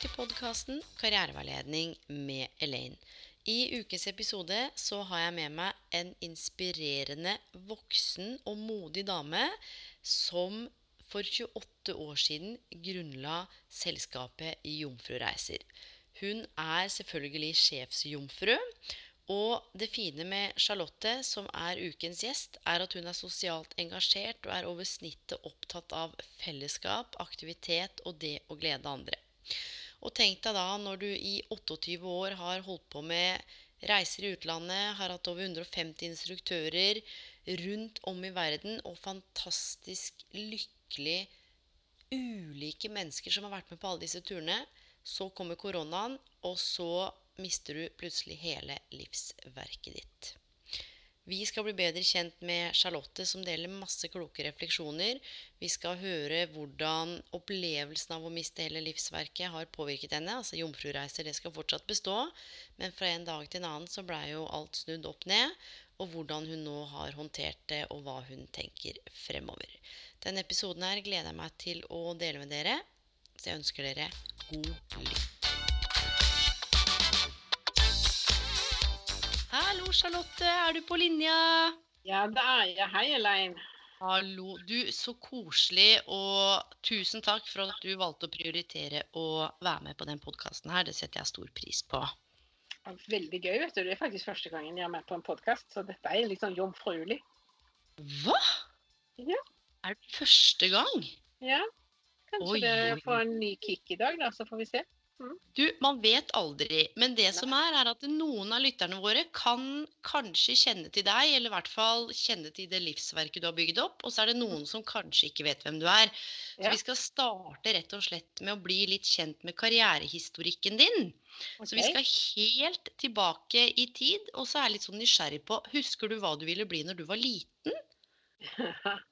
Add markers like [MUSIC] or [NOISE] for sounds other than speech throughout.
Til podkasten Karriereveiledning med Elaine. I ukens episode så har jeg med meg en inspirerende, voksen og modig dame som for 28 år siden grunnla selskapet Jomfrureiser. Hun er selvfølgelig sjefsjomfru. Og det fine med Charlotte, som er ukens gjest, er at hun er sosialt engasjert og er over snittet opptatt av fellesskap, aktivitet og det å glede andre. Og tenk deg da når du i 28 år har holdt på med reiser i utlandet, har hatt over 150 instruktører rundt om i verden, og fantastisk lykkelig ulike mennesker som har vært med på alle disse turene. Så kommer koronaen, og så mister du plutselig hele livsverket ditt. Vi skal bli bedre kjent med Charlotte, som deler masse kloke refleksjoner. Vi skal høre hvordan opplevelsen av å miste hele livsverket har påvirket henne. Altså Jomfrureiser det skal fortsatt bestå, men fra en dag til en annen så blei jo alt snudd opp ned. Og hvordan hun nå har håndtert det, og hva hun tenker fremover. Denne episoden her gleder jeg meg til å dele med dere, så jeg ønsker dere god lytt. Charlotte. Er du på linja? Ja, det er jeg. Hei, Elaine. Hallo. Du, så koselig, og tusen takk for at du valgte å prioritere å være med på den podkasten her. Det setter jeg stor pris på. Ja, Veldig gøy. vet du. Det er faktisk første gangen jeg er med på en podkast, så dette er litt sånn jomfruelig. Hva? Ja. Er det første gang? Ja. Kanskje Oi, det får en ny kick i dag, da, så får vi se. Du, man vet aldri. Men det som er, er at noen av lytterne våre kan kanskje kjenne til deg, eller i hvert fall kjenne til det livsverket du har bygd opp. Og så er det noen som kanskje ikke vet hvem du er. Så Ja. vi skal starte rett og slett med å bli litt kjent med karrierehistorikken din. Så vi skal helt tilbake i tid, og så er jeg litt sånn nysgjerrig på Husker du hva du ville bli når du var liten? [LAUGHS]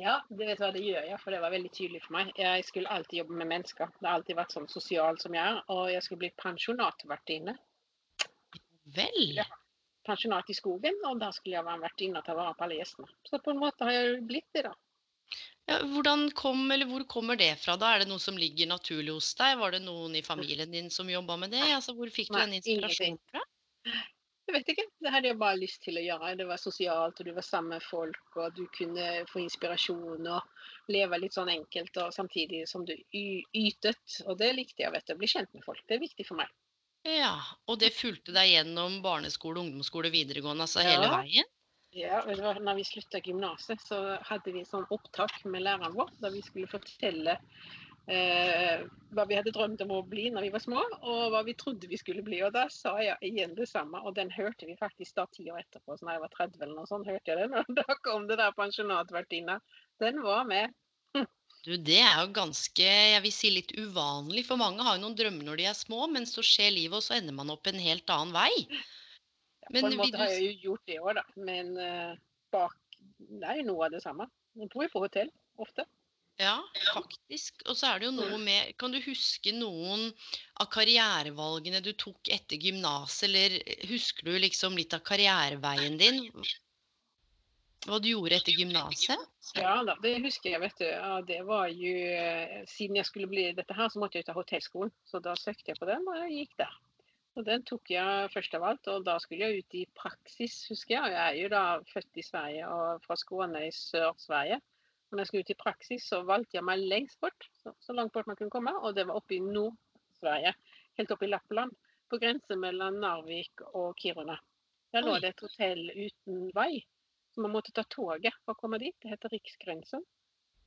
ja, det vet du hva det gjør jeg, for det var veldig tydelig for meg. Jeg skulle alltid jobbe med mennesker. Det har alltid vært sånn sosial som jeg er. Og jeg skulle bli pensjonatvertinne. Vel? Ja. Pensjonat i skogen, og da skulle jeg være en vertinne og ta vare på alle gjestene. Så på en måte har jeg blitt det, da. Ja, hvordan kom, eller hvor kommer det fra? da? Er det noe som ligger naturlig hos deg? Var det noen i familien din som jobba med det? Altså, hvor fikk du den inspirasjonen fra? Jeg vet ikke. Det hadde jeg bare lyst til å gjøre. Det var sosialt, og du var sammen med folk, og du kunne få inspirasjon og leve litt sånn enkelt, og samtidig som du ytet. Og det likte jeg, vet du. Bli kjent med folk. Det er viktig for meg. Ja, og det fulgte deg gjennom barneskole, ungdomsskole, videregående, altså Ja. hele veien? Ja, og det var når vi slutta gymnaset, så hadde vi sånn opptak med læreren vår, der vi skulle fortelle eh, hva vi hadde drømt om å bli når vi var små, og hva vi trodde vi skulle bli. Og da sa jeg igjen det samme, og den hørte vi faktisk da ti år etterpå, så når jeg var 30 eller noe sånt, hørte jeg den, [LAUGHS] og da kom det der pensjonatvertinna. Den var med. [LAUGHS] Du, det er jo ganske, jeg vil si litt uvanlig, for mange har jo noen drømmer når de er små, men så skjer livet, og så ender man opp en helt annen vei. Ja, på en måte du har jeg jo gjort det òg, da. Men uh, bak Det er jo noe av det samme. Man bor jo på hotell ofte. Ja, faktisk. Og så er det jo noe med Kan du huske noen av karrierevalgene du tok etter gymnaset, eller husker du liksom litt av karriereveien din? Hva du gjorde etter gymnaset? Ja da, det husker jeg, vet du. Ja, det var jo eh, Siden jeg skulle bli dette her, så måtte jeg ta hotellskolen. Så da søkte jeg på den, og jeg gikk der. Og den tok jeg først av alt, og da skulle jeg ut i praksis, husker jeg. Jeg er jo da født i Sverige og fra Skåne i Sør-Sverige. Når jeg skulle ut i praksis, så valgte jeg meg lengst bort, så, så langt bort man kunne komme, og det var oppe i Nord-Sverige. Helt oppe i Lappland. På grensen mellom Narvik og Kiruna. Der lå det et hotell uten vei. Så man måtte ta toget for å komme dit. Det heter Riksgrensen.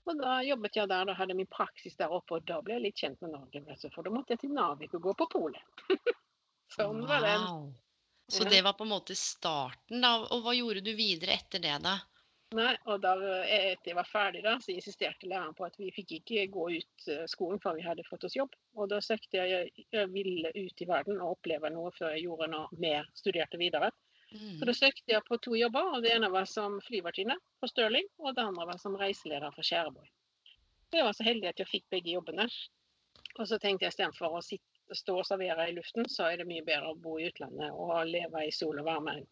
Og da jobbet jeg der, da hadde min praksis der oppe, og da ble jeg litt kjent med Norge. For da måtte jeg til Narvik og gå på polet. [LAUGHS] sånn var det. Wow. Så det var på en måte starten, da. Og hva gjorde du videre etter det, da? Nei, og da etter jeg var ferdig, da, så insisterte læreren på at vi fikk ikke gå ut eh, skolen før vi hadde fått oss jobb. Og da søkte jeg Jeg, ville ut i verden og oppleve noe før jeg gjorde noe mer, studerte videre. Mm. Så da søkte jeg på to jobber. og Det ene var som flyvertinne på Stirling, og det andre var som reiseleder for Skjærborg. Jeg var så heldig at jeg fikk begge jobbene. Og så tenkte jeg istedenfor å sitte, stå og servere i luften, så er det mye bedre å bo i utlandet og leve i sol og varme.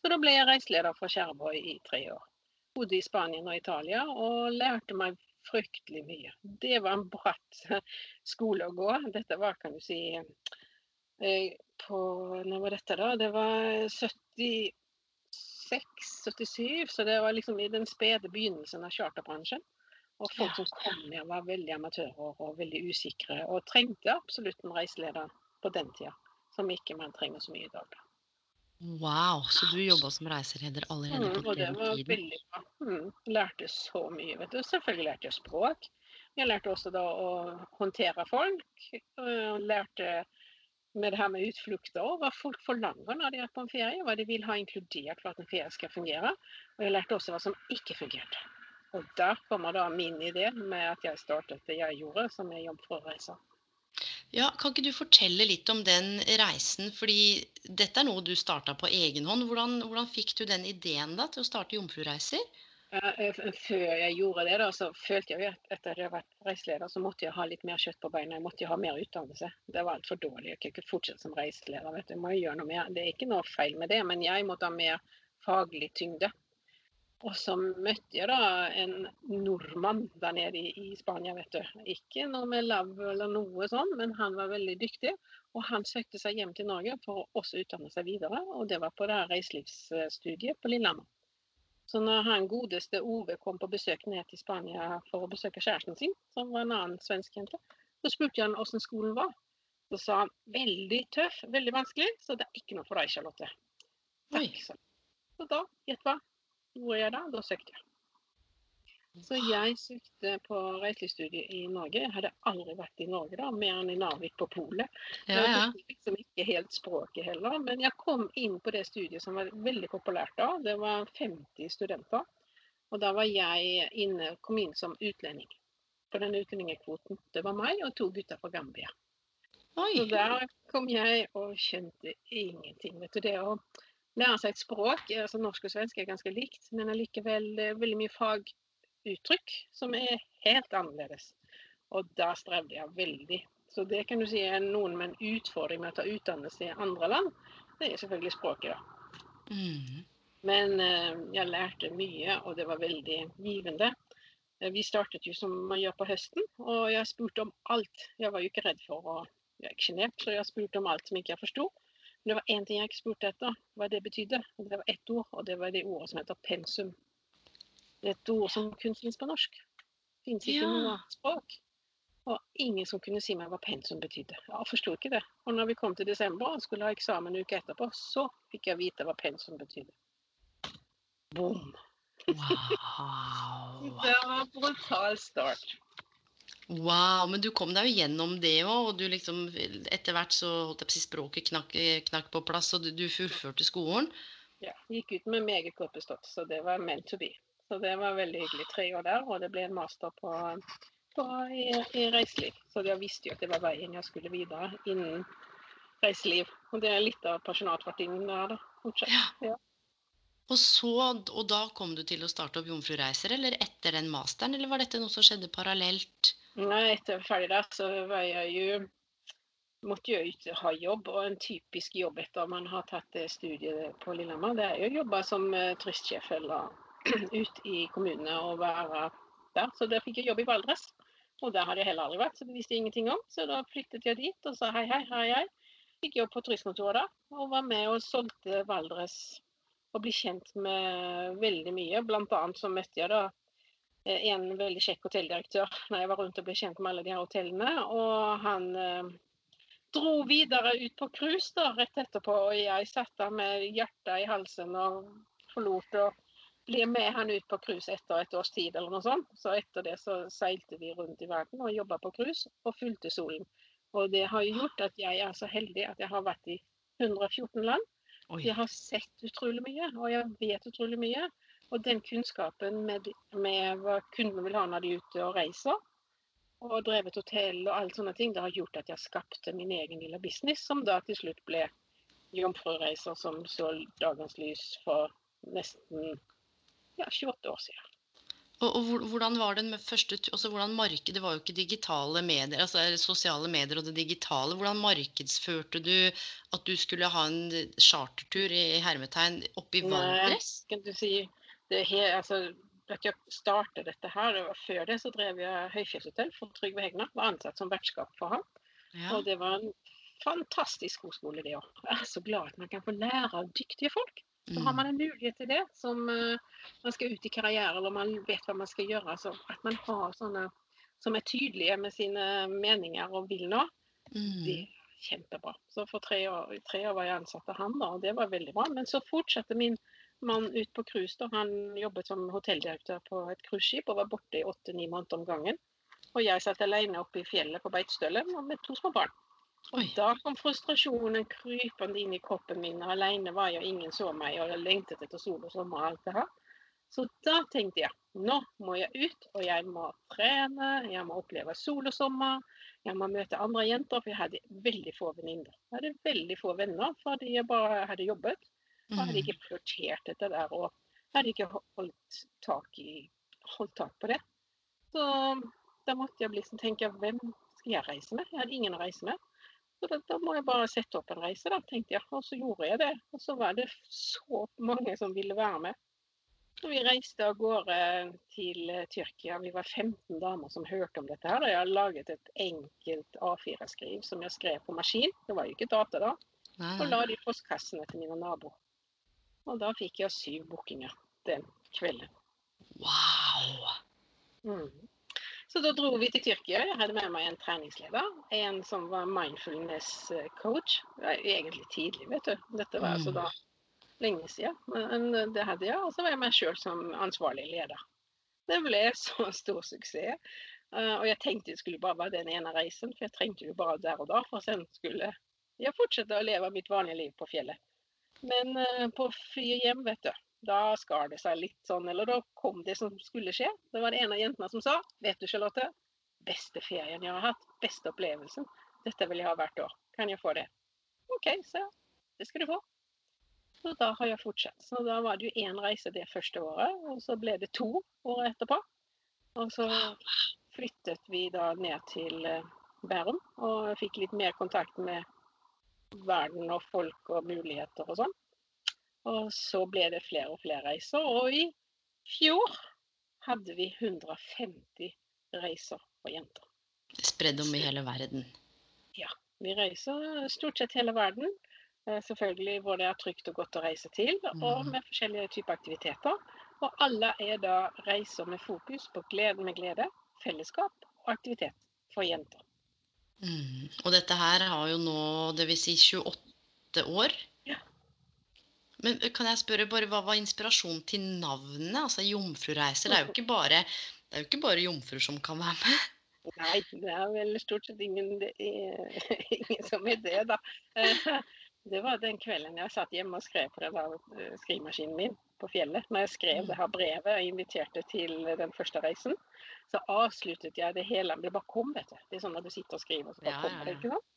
Så da ble jeg reiseleder for Skjæreborg i tre år. Bodde i Spania og Italia og lærte meg fryktelig mye. Det var en bratt [LAUGHS] skole å gå. Dette var, kan du si eh, på Når var dette, da? Det var 76-77, så det var liksom i den spede begynnelsen av charterbransjen. Og folk som kom ned, var veldig amatører og veldig usikre, og trengte absolutt en reiseleder på den tida, som ikke man trenger så mye i dag. da. Wow, så du jobba som reiseleder allerede Mm, på og det var tiden? veldig bra. Mm, lærte så mye. vet du. Selvfølgelig lærte jeg språk. Jeg lærte også da å håndtere folk. og lærte med det her med utflukter og hva folk forlanger når de er på en ferie. Hva de vil ha inkludert for at en ferie skal fungere. Og jeg lærte også hva som ikke fungerte. Og der kommer da min idé med at jeg startet det jeg gjorde, som er Jobb for å reise. Ja, kan ikke du fortelle litt om den reisen? Fordi dette er noe du starta på egen hånd. Hvordan, hvordan fikk du den ideen da til å starte Jomfrureiser? Eh, Før jeg gjorde det, da, så følte jeg at etter at jeg hadde vært reiseleder, så måtte jeg ha litt mer kjøtt på beina. Jeg måtte ha mer utdannelse. Det var altfor dårlig. Jeg kan ikke fortsette som reiseleder. vet du. Jeg må gjøre noe mer. Det er ikke noe feil med det, men jeg måtte ha mer faglig tyngde. Og så møtte jeg da en nordmann der nede i, i Spania, vet du. Ikke noe med lav eller noe sånn, men han var veldig dyktig. Og han søkte seg hjem til Norge for å også utdanne seg videre, og det var på det reiselivsstudiet på Lillehammer. Så når han godeste Ove kom på besøk ned til Spania for å besøke kjæresten sin, som var en annen svensk jente, så spurte han hvordan skolen var. Så sa han veldig tøff, veldig vanskelig, så det er ikke noe for deg, Charlotte. Takk, sa. Så da, gjett hva gjorde jeg da? Da søkte jeg. Så jeg søkte på reiselivsstudiet i Norge. Jeg hadde aldri vært i Norge, da, mer enn i Narvik på polet. Ja, ja. liksom ikke helt språket heller, men jeg kom inn på det studiet som var veldig populært da. Det var 50 studenter. Og da var jeg inne, kom inn som utlending på den utlendingekvoten. Det var meg og to gutter fra Gambia. Oi. Så der kom jeg og skjønte ingenting. Vet du, det å lære seg et språk, altså norsk og svensk er ganske likt, men allikevel veldig mye faguttrykk som er helt annerledes. Og da strevde jeg veldig. Så det kan du si er noen med en utfordring med å ta utdannelse i andre land. Det er selvfølgelig språket, da. Mm. Men eh, jeg lærte mye, og det var veldig givende. Eh, Vi startet jo som man gjør på høsten, og jeg spurte om alt. Jeg var jo ikke redd for å Jeg er sjenert, så jeg spurte om alt som ikke jeg forsto. Men det var én ting jeg ikke spurte etter, hva det betydde. Og Det var ett ord, og det var det ordet som heter pensum. Det er et ord som kun finnes på norsk. Finnes ikke Ja. noe annet språk. Og ingen som kunne si meg hva pensum betydde. Jeg forsto ikke det. Og når vi kom til desember og skulle ha eksamen uka etterpå, så fikk jeg vite hva pensum betydde. Boom. Wow. [LAUGHS] Det var en brutal start. Wow, men du kom deg jo gjennom det òg, og du liksom etter hvert så holdt jeg på å si språket knakk, knakk på plass, og du, du fullførte skolen. Ja, gikk ut med meget godt bestått, så det var meant to be. Så det var veldig hyggelig. Tre år der, og det ble en master på, på, i, i reiseliv. Så jeg visste jo at det var veien jeg skulle videre innen reiseliv. Og det er litt av personatfartingen der, da. Fortsatt. Ja. Og så, og da kom du til å starte opp Jomfrureiser, eller etter den masteren, eller var dette noe som skjedde parallelt? Nei, etter jeg var ferdig der, så var jeg jo måtte jo ut ha jobb, og en typisk jobb etter man har tatt studiet på Lillehammer, det er jo å jobbe som eh, turistsjef eller [CLEARS THROAT] ut i kommunene og være der. Så der fikk jeg jobb i Valdres. Og der hadde jeg heller aldri vært, så det visste jeg ingenting om. Så da flyttet jeg dit og sa hei, hei, her er jeg. Fikk jobb på turistkontoret da, og var med og solgte Valdres og ble kjent med veldig mye. Blant annet så møtte jeg da en veldig kjekk hotelldirektør [LAUGHS] når jeg var rundt og ble kjent med alle de her hotellene. Og han eh, dro videre ut på cruise da, rett etterpå, og jeg satt der med hjertet i halsen og forlot å bli med han ut på cruise etter et års tid eller noe sånt. Så etter det så seilte vi rundt i verden og jobba på cruise og fulgte solen. Og det har gjort at jeg er så heldig at jeg har vært i 114 land. Oi. Jeg har sett utrolig mye, og jeg vet utrolig mye. Og den kunnskapen med, med hva kundene vil ha når de er ute og reiser, og drevet hotell og alle sånne ting, det har gjort at jeg skapte min egen lille business, som da til slutt ble Jomfrureiser, som så dagens lys for nesten ja, 28 år siden. Og, og hvordan var den med første altså hvordan marked, Det var jo ikke digitale medier, altså sosiale medier og det digitale. Hvordan markedsførte du at du skulle ha en chartertur i hermetegn oppe i Nei. Valdres? Kan du si det her, altså, at jeg startet dette her, Før det så drev jeg høyfjellshotell for Trygve Hegnar. Var ansatt som vertskap for ham. Ja. Og det var en fantastisk god skole, det òg. Jeg er så glad at man kan få lære av dyktige folk. Så har Mm. man en mulighet til det som uh, man skal ut i karriere, eller man vet hva man skal gjøre. Så at man har sånne som er tydelige med sine meninger og vil nå, Mm. det er kjempebra. Så for tre år, tre år var jeg ansatt av han, da, og det var veldig bra. Men så fortsatte min mann ut på cruise. da. Han jobbet som hotelldirektør på et cruiseskip og var borte i åtte-ni måneder om gangen. Og jeg satt alene oppe i fjellet på Beitstølen med to små barn. Og Oi. da kom frustrasjonen krypende inn i kroppen min. og Alene var jeg, og ingen så meg, og jeg lengtet etter sol og sommer og alt det her. Så da tenkte jeg nå må jeg ut, og jeg må trene, jeg må oppleve sol og sommer. Jeg må møte andre jenter, for jeg hadde veldig få venninner. Jeg hadde veldig få venner fordi jeg bare hadde jobbet. Og hadde Mm. ikke prioritert dette der, og hadde ikke holdt tak, i, holdt tak på det. Så da måtte jeg liksom tenke hvem skal jeg reise med? Jeg hadde ingen å reise med. Så da, da må jeg bare sette opp en reise, da, tenkte jeg. Og så gjorde jeg det. Og så var det så mange som ville være med. Så vi reiste av gårde til Tyrkia. Vi var 15 damer som hørte om dette her. og Jeg har laget et enkelt A4-skriv som jeg skrev på maskin. Det var jo ikke data da og la det i postkassene til mine naboer. Og da fikk jeg syv bookinger den kvelden. Wow! Mm. Så da dro vi til Tyrkia. Jeg hadde med meg en treningsleder. En som var mindfulness eh, coach. Det var egentlig tidlig, vet du. Dette var altså Mm. da lenge siden. Men eh, det hadde jeg. Og så var jeg meg sjøl som ansvarlig leder. Det ble så [LAUGHS] stor suksess. Eh, Og jeg tenkte det skulle bare være den ene reisen, for jeg trengte jo bare der og da. For sen skulle jeg fortsette å leve mitt vanlige liv på fjellet. Men eh, på flyet hjem, vet du, da skar det seg litt sånn, eller da kom det som skulle skje. Det var det en av jentene som sa, vet du Charlotte, beste ferien jeg har hatt, beste opplevelsen. Dette vil jeg ha hvert år. Kan jeg få det? OK, så ja, Det skal du få. Så da har jeg fortsatt. Så da var det jo én reise det første året, og så ble det to året etterpå. Og så flyttet vi da ned til eh, Bærum og fikk litt mer kontakt med verden og folk og muligheter og sånn. Og så ble det flere og flere reiser. Og i fjor hadde vi 150 reiser for jenter. Spredd om i hele verden. Ja. Vi reiser stort sett hele verden. eh, Selvfølgelig hvor det er trygt og godt å reise til, og Mm. med forskjellige typer aktiviteter. Og alle er da reiser med fokus på glede med glede, fellesskap og aktivitet for jenter. Mm. Og dette her har jo nå, det vil si 28 år. Ja. Men kan jeg spørre bare, hva var inspirasjonen til navnet? Altså Jomfrureiser. Det er jo ikke bare, det er jo ikke bare jomfruer som kan være med. Nei, det er vel stort sett ingen, det [LAUGHS] ingen som er det, da. [LAUGHS] Det var den kvelden jeg satt hjemme og skrev på det var eh, skrivemaskinen min på fjellet. Når jeg skrev det her brevet og inviterte til den første reisen, så avsluttet jeg det hele. Det bare kom, vet du. Det er sånn når du sitter og skriver, så bare Ja, kommer det. ikke sant?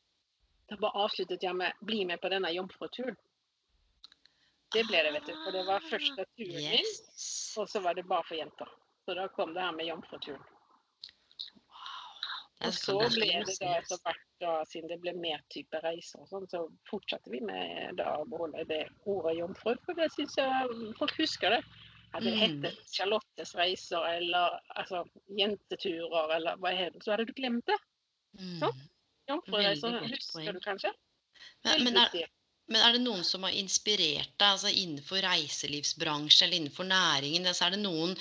Da bare avsluttet jeg med 'bli med på denne jomfruturen'. Det ble det, vet du. For det var første turen min. Yes. Og så var det bare for jenter. Så da kom det her med jomfruturen. Og så ble det da etter hvert, da, siden det ble mer type reiser og sånn, så fortsatte vi med da å beholde det ordet jomfru. For det syns jeg folk husker det. Hadde det Mm. hett Charlottes reiser eller altså, jenteturer eller hva er det, så hadde du glemt det. Sånn? sant? Jomfrureiser husker du kanskje? Men, men, er, men er det noen som har inspirert deg altså innenfor reiselivsbransje eller innenfor næringen? Altså, er det noen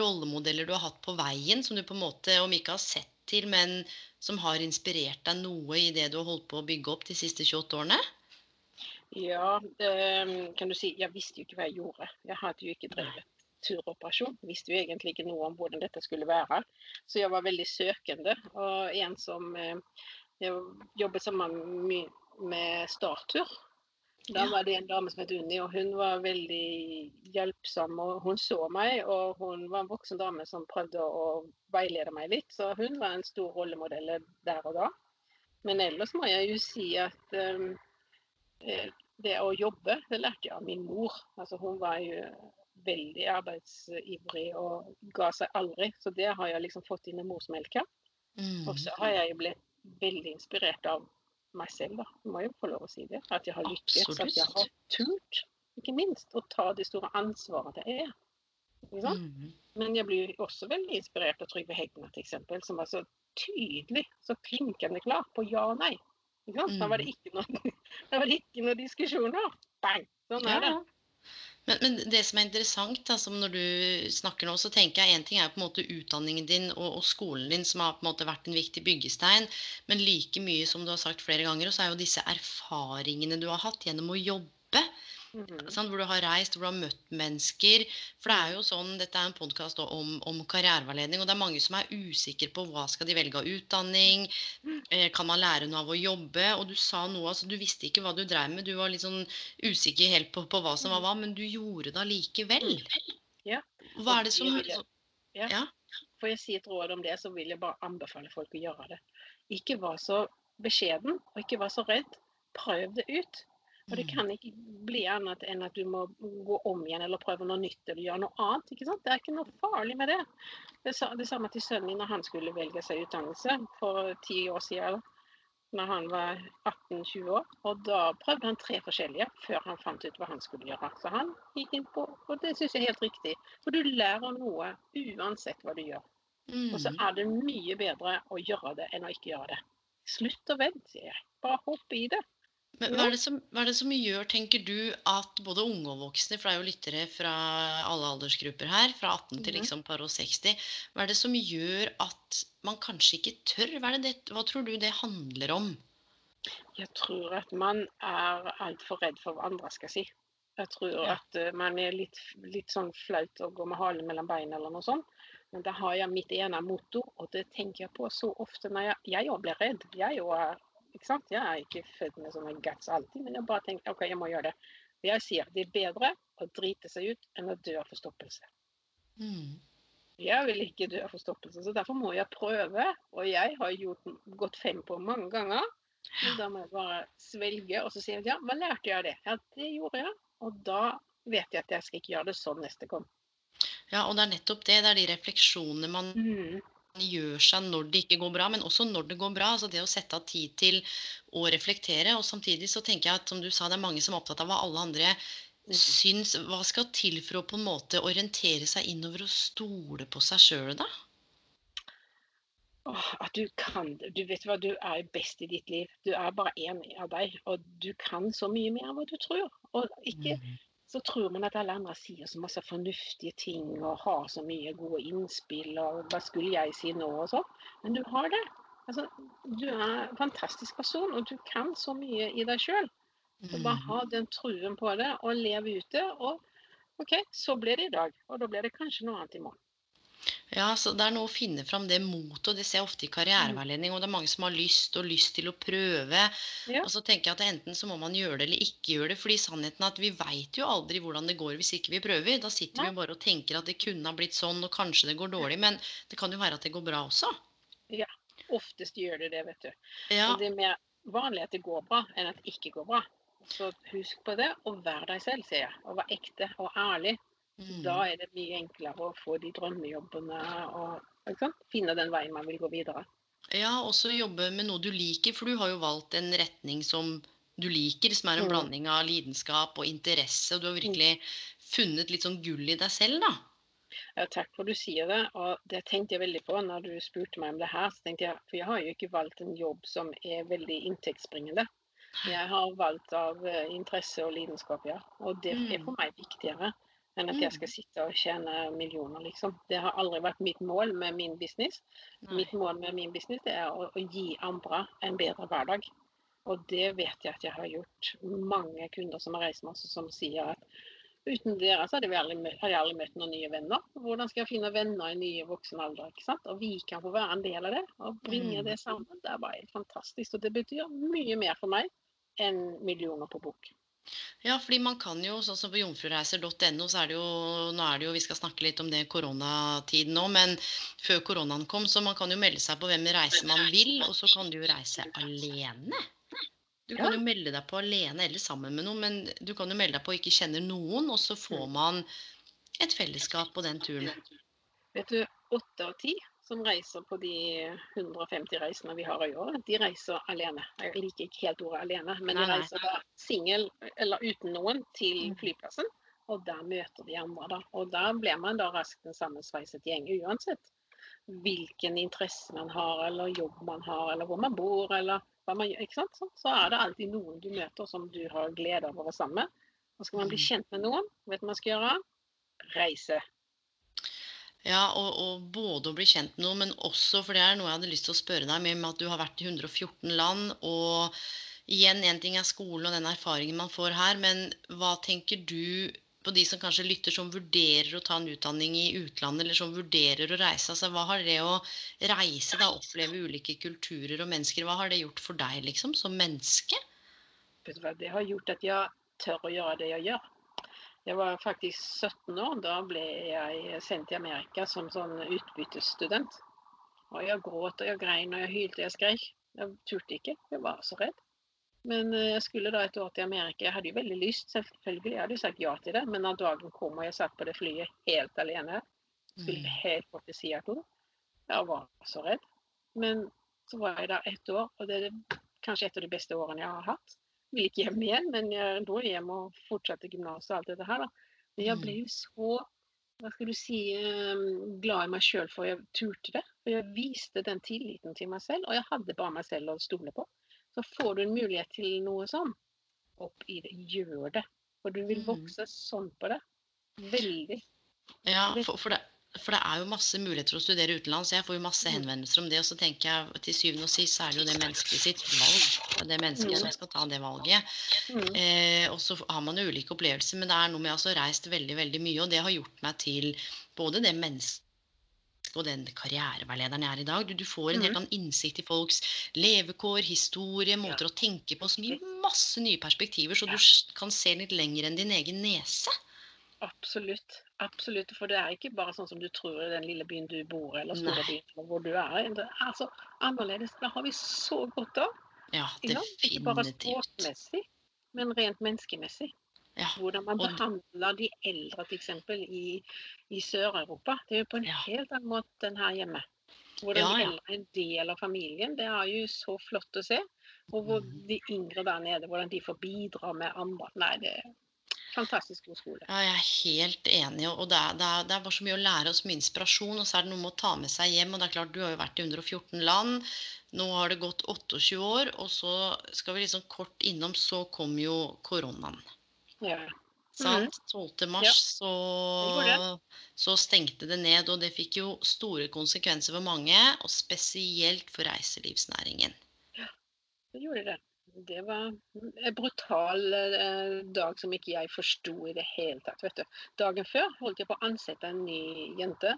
rollemodeller du har hatt på veien som du på en måte, om ikke har sett til, men som har inspirert deg noe i det du har holdt på å bygge opp de siste 28 årene? Ja, det, kan du si Jeg visste jo ikke hva jeg gjorde. Jeg hadde jo ikke drevet turoperasjon. Visste jo egentlig ikke noe om hvordan dette skulle være. Så jeg var veldig søkende. Og en som eh, jeg jobbet sammen med Startur. Da var det en dame som het Unni, og hun var veldig hjelpsom. og Hun så meg, og hun var en voksen dame som prøvde å veilede meg litt. Så hun var en stor rollemodell der og da. Men ellers må jeg jo si at um, det å jobbe, det lærte jeg av min mor. Altså, hun var jo veldig arbeidsivrig og ga seg aldri. Så det har jeg liksom fått inn i morsmelka. Mm. Og så har jeg jo blitt veldig inspirert av meg selv, da. Jeg må jo få lov å si det. At jeg har lykkes. At jeg har turt, ikke minst, å ta det store ansvaret det er. Mm. Men jeg blir også veldig inspirert av Trygve Hegna, eksempel, som var så tydelig, så klinkende klar på ja og nei. Ikke sant? Da var det ikke noe, [LAUGHS] da var det ikke noen diskusjoner. Bang! Sånn Ja, er det. Men, men det som er interessant, altså når du snakker nå, så tenker jeg en ting er på en måte utdanningen din og, og skolen din, som har på en måte vært en viktig byggestein. Men like mye som du har sagt flere ganger, så er jo disse erfaringene du har hatt gjennom å jobbe. Mhm. sant, Hvor du har reist, hvor du har møtt mennesker. For det er jo sånn, Dette er en podkast om, om karriereveiledning, og det er mange som er usikre på hva skal de velge av utdanning. Eh, kan man lære noe av å jobbe? Og du sa noe, altså du visste ikke hva du dreiv med. Du var litt sånn usikker helt på, på hva som var hva, men du gjorde det allikevel. Ja. Hva er det som jeg- Ja. Ja. Får jeg si et råd om det, så vil jeg bare anbefale folk å gjøre det. Ikke vær så beskjeden, og ikke vær så redd. Prøv det ut. Og det Mm. kan ikke bli annet enn at du må gå om igjen eller prøve noe nytt eller gjøre noe annet. ikke sant? Det er ikke noe farlig med det. Det, sa, det samme til sønnen min når han skulle velge seg utdannelse for ti år siden. Når han var 18-20 år. Og da prøvde han tre forskjellige før han fant ut hva han skulle gjøre. Så han gikk inn på Og det syns jeg er helt riktig. For du lærer noe uansett hva du gjør. Og så Mm. er det mye bedre å gjøre det enn å ikke gjøre det. Slutt å vente, sier jeg. Bare hopp i det. Men hva er, det som, er det som gjør, tenker du, at både unge og voksne, for det er jo lyttere fra alle aldersgrupper her, fra 18 til liksom par og 60, hva er det som gjør at man kanskje ikke tør? Hva, det hva tror du det handler om? Jeg tror at man er altfor redd for hva andre skal si. Jeg tror Ja. at eh, man er litt, litt sånn flaut å gå med halen mellom beina eller noe sånt. Men da har jeg mitt ene motto, og det tenker jeg på så ofte når jeg Jeg blir redd. Jeg er Ikke sant? Jeg er ikke født med sånne guts alltid, men jeg bare tenker OK, jeg må gjøre det. Og jeg sier det er bedre å drite seg ut enn å dø av forstoppelse. Mm. Jeg vil ikke dø av forstoppelse, så derfor må jeg prøve. Og jeg har gjort, gått fem på mange ganger. Men da må jeg bare svelge, og så jeg ja, hva lærte jeg av det? Ja, det gjorde jeg. Og da vet jeg at jeg skal ikke gjøre det sånn neste gang. Ja, og det er nettopp det. Det er de refleksjonene man Mm. Gjør seg når det ikke går bra, men også når det går bra. Altså det å sette av tid til å reflektere. Og samtidig så tenker jeg at som du sa, det er mange som er opptatt av hva alle andre Mm. syns. Hva skal til for å på en måte orientere seg innover og stole på seg sjøl, da? Åh, at du kan. Du vet hva, du er best i ditt liv. Du er bare én av deg, og du kan så mye mer enn hva du tror. Og ikke Mm. Så tror man at alle andre sier så masse fornuftige ting og har så mye gode innspill og hva skulle jeg si nå og sånn. Men du har det. Altså, du er en fantastisk person, og du kan så mye i deg sjøl. Så bare Mm. ha den truen på det og leve ute. Og OK, så ble det i dag, og da blir det kanskje noe annet i morgen. Ja, så det er noe å finne fram det motet, det ser jeg ofte i karriereveiledning. Og det er mange som har lyst og lyst til å prøve. Ja. Og så tenker jeg at enten så må man gjøre det eller ikke gjøre det. fordi sannheten er at vi veit jo aldri hvordan det går hvis ikke vi prøver. Da sitter vi Nei. jo bare og tenker at det kunne ha blitt sånn, og kanskje det går dårlig. Men det kan jo være at det går bra også. Ja. Oftest gjør det det, vet du. Ja, Og det er mer vanlig at det går bra enn at det ikke går bra. Så husk på det, og vær deg selv, sier jeg. Og vær ekte og ærlig. Mm. Da er det mye enklere å få de drømmejobbene og finne den veien man vil gå videre. ja også jobbe med noe du liker, for du har jo valgt en retning som du liker, som er en Mm. blanding av lidenskap og interesse. Og du har virkelig funnet litt sånn gull i deg selv, da. Ja, takk for du sier det. Og det tenkte jeg veldig på når du spurte meg om det her. så tenkte jeg, For jeg har jo ikke valgt en jobb som er veldig inntektsbringende. Jeg har valgt av eh, interesse og lidenskap, ja. Og det er Mm. for meg viktigere enn at jeg skal sitte og tjene millioner, liksom. Det har aldri vært mitt mål med min business. Nei. Mitt mål med min business er å, å gi andre en bedre hverdag. Og det vet jeg at jeg har gjort. Mange kunder som har reist med oss, som sier at Uten dere så hadde, aldri, møtt- hadde jeg aldri møtt noen nye venner. Hvordan skal jeg finne venner i nye voksen alder? ikke sant? Og vi kan få være en del av det og bringe Mm. det sammen. Det er bare helt fantastisk. Og det betyr mye mer for meg enn millioner på bok. Ja, fordi man kan jo, sånn som på jomfrureiser.no, så er det jo Nå er det jo, vi skal snakke litt om det koronatiden nå, men før koronaen kom, så man kan jo melde seg på hvem reise man vil, og så kan du jo reise alene. Du kan Ja. jo melde deg på alene eller sammen med noen, men du kan jo melde deg på og ikke kjenner noen, og så får man et fellesskap på den turen. Vet du, åtte av ti som reiser på de 150 reisene vi har i året, de reiser alene. Jeg liker ikke helt ordet alene, men de reiser da singel eller uten noen til Mm. flyplassen. Og der møter de andre, da. Og da blir man da raskt en sammensveiset gjeng uansett hvilken interesse man har, eller jobb man har, eller hvor man bor, eller hva man gjør. ikke sant? Så- Så er det alltid noen du møter som du har glede av å være sammen med. Og skal man bli Mm. kjent med noen, vet du hva man skal gjøre? Reise. Ja, og, og både å bli kjent med noen, men også, for det er noe jeg hadde lyst til å spørre deg med, med at du har vært i 114 land, og igjen, en ting er skolen og den erfaringen man får her, men hva tenker du på de som kanskje lytter, som vurderer å ta en utdanning i utlandet, eller som vurderer å reise? Altså, hva har det å reise, da, oppleve ulike kulturer og mennesker, hva har det gjort for deg, liksom, som menneske? Det har gjort at jeg tør å gjøre det jeg gjør. Jeg var faktisk 17 år. Da ble jeg sendt til Amerika som sånn utbyttestudent. Og jeg gråt og jeg grein og jeg hylte og jeg skrek. Jeg turte ikke. Jeg var så redd. Men eh, jeg skulle da et år til Amerika. Jeg hadde jo veldig lyst, selvfølgelig. Jeg hadde jo sagt ja til det. Men da dagen kom og jeg satt på det flyet helt alene, skulle Mm. helt bort til Seattle, jeg var så redd. Men så var jeg der ett år, og det er kanskje et av de beste årene jeg har hatt vil ikke hjem igjen, men jeg dro hjem og fortsatte gymnaset og alt dette her. da. Men jeg ble jo så hva skal du si, eh, glad i meg sjøl for jeg turte det. For jeg viste den tilliten til meg selv, og jeg hadde bare meg selv å stole på. Så får du en mulighet til noe sånn, opp i det. Gjør det. For du vil Mm. vokse sånn på det. Veldig. Ja, for, for, det, for det er jo masse muligheter å studere utenlands. Jeg får jo masse Mm. henvendelser om det, og så tenker jeg til syvende og sist så er det jo det mennesket sitt valg. Det er det mennesket Mm. som skal ta det valget. Mm. Eh, og så har man jo ulike opplevelser, men det er noe med altså reist veldig, veldig mye, og det har gjort meg til både det mennesket og den karriereveilederen jeg er i dag. Du, du får en helt annen innsikt i folks levekår, historie, måter å tenke på som gir masse nye perspektiver, så du kan se litt lenger enn din egen nese. Absolutt. Absolutt. For det er ikke bare sånn som du tror i den lille byen du bor eller store Nei. byen hvor du er. Det er så annerledes. Det har vi så godt av. Ja, ikke? Ikke bare definitivt. språkmessig, men rent menneskemessig. Ja. Hvordan man behandler de eldre f.eks. i, i Sør-Europa. Det er jo på en Ja. helt annen måte enn her hjemme. Hvordan Ja, ja. eldre er en del av familien. Det er jo så flott å se. Og hvor Mhm. de yngre der nede, hvordan de får bidra med andre. Nei, det er fantastisk god skole. Ja, jeg er helt enig. og det er, det, er, det er bare så mye å lære oss med inspirasjon. Og så er det noe med å ta med seg hjem. Og det er klart, du har jo vært i 114 land. Nå har det gått 28 år, og så skal vi liksom kort innom, så kom jo koronaen. Ja. Sant? 12. mars så, gjorde så stengte det ned, og det fikk jo store konsekvenser for mange, og spesielt for reiselivsnæringen. Ja, Det gjorde det. Det var en brutal eh, dag som ikke jeg forsto i det hele tatt. Vet du. Dagen før holdt jeg på å ansette en ny jente.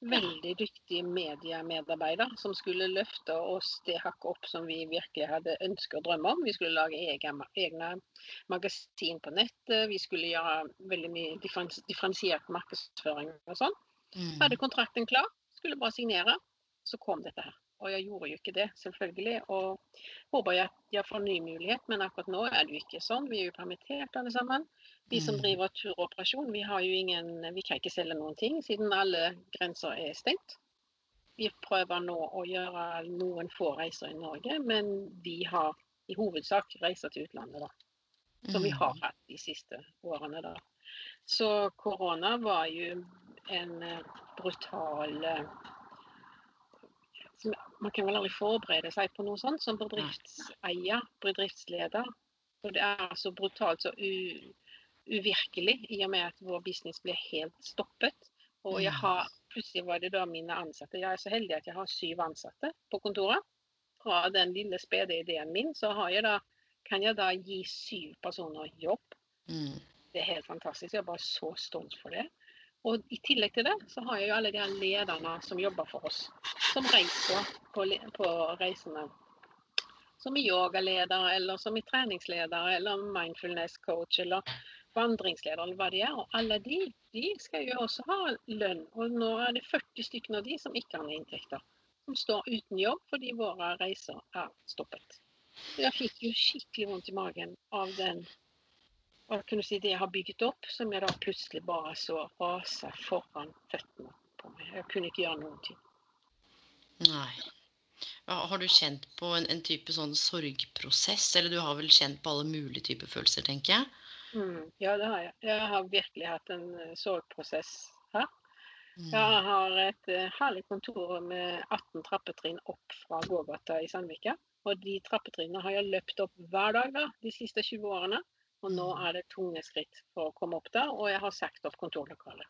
Veldig dyktig mediemedarbeider som skulle løfte oss det hakket opp som vi virkelig hadde ønsket og drømme om. Vi skulle lage egen, egne magasin på nettet. Vi skulle gjøre veldig mye differens, differensiert markedsføring og sånn. Mm. Hadde kontrakten klar, skulle bare signere. Så kom dette her. Og jeg gjorde jo ikke det, selvfølgelig. Og håper jeg jeg får ny mulighet, men akkurat nå er det jo ikke sånn. Vi er jo permittert alle sammen. Vi som Mm. driver turoperasjon, vi har jo ingen Vi kan ikke selge noen ting siden alle grenser er stengt. Vi prøver nå å gjøre noen få reiser i Norge, men vi har i hovedsak reiser til utlandet, da som vi har Mm. hatt de siste årene. da. Så korona var jo en eh, brutal eh, Man kan vel aldri forberede seg på noe sånt som bedriftseier, bedriftsleder. For det er så brutalt så u, uvirkelig i og med at vår business blir helt stoppet. Og jeg har, plutselig var det da mine ansatte. Jeg er så heldig at jeg har syv ansatte på kontoret. Fra den lille spede ideen min så har jeg da kan jeg da gi syv personer jobb. Mm. Det er helt fantastisk. Jeg er bare så stolt for det. Og i tillegg til det, så har jeg jo alle de her lederne som jobber for oss. Som reiser på, på reisene. Som er yogaleder, eller som er treningsleder, eller mindfulness coach, eller vandringsleder, eller hva de er. Og alle de, de skal jo også ha lønn. Og nå er det 40 stykker av de som ikke har inntekter. Som står uten jobb fordi våre reiser er stoppet. Jeg fikk jo skikkelig vondt i magen av den hva kan du si, det jeg har bygget opp, som jeg da plutselig bare så rase foran føttene på meg. Jeg kunne ikke gjøre noen ting. Nei. Har du kjent på en, en, type sånn sorgprosess? Eller du har vel kjent på alle mulige typer følelser, tenker jeg? Mm, ja, det har jeg. Jeg har virkelig hatt en uh, sorgprosess her. Mm. Jeg har et uh, herlig kontor med 18 trappetrinn opp fra gågata i Sandvika. Og de trappetrinnene har jeg løpt opp hver dag da, de siste 20 årene. Og nå er det tunge skritt for å komme opp der, og jeg har sagt opp kontorlokalet.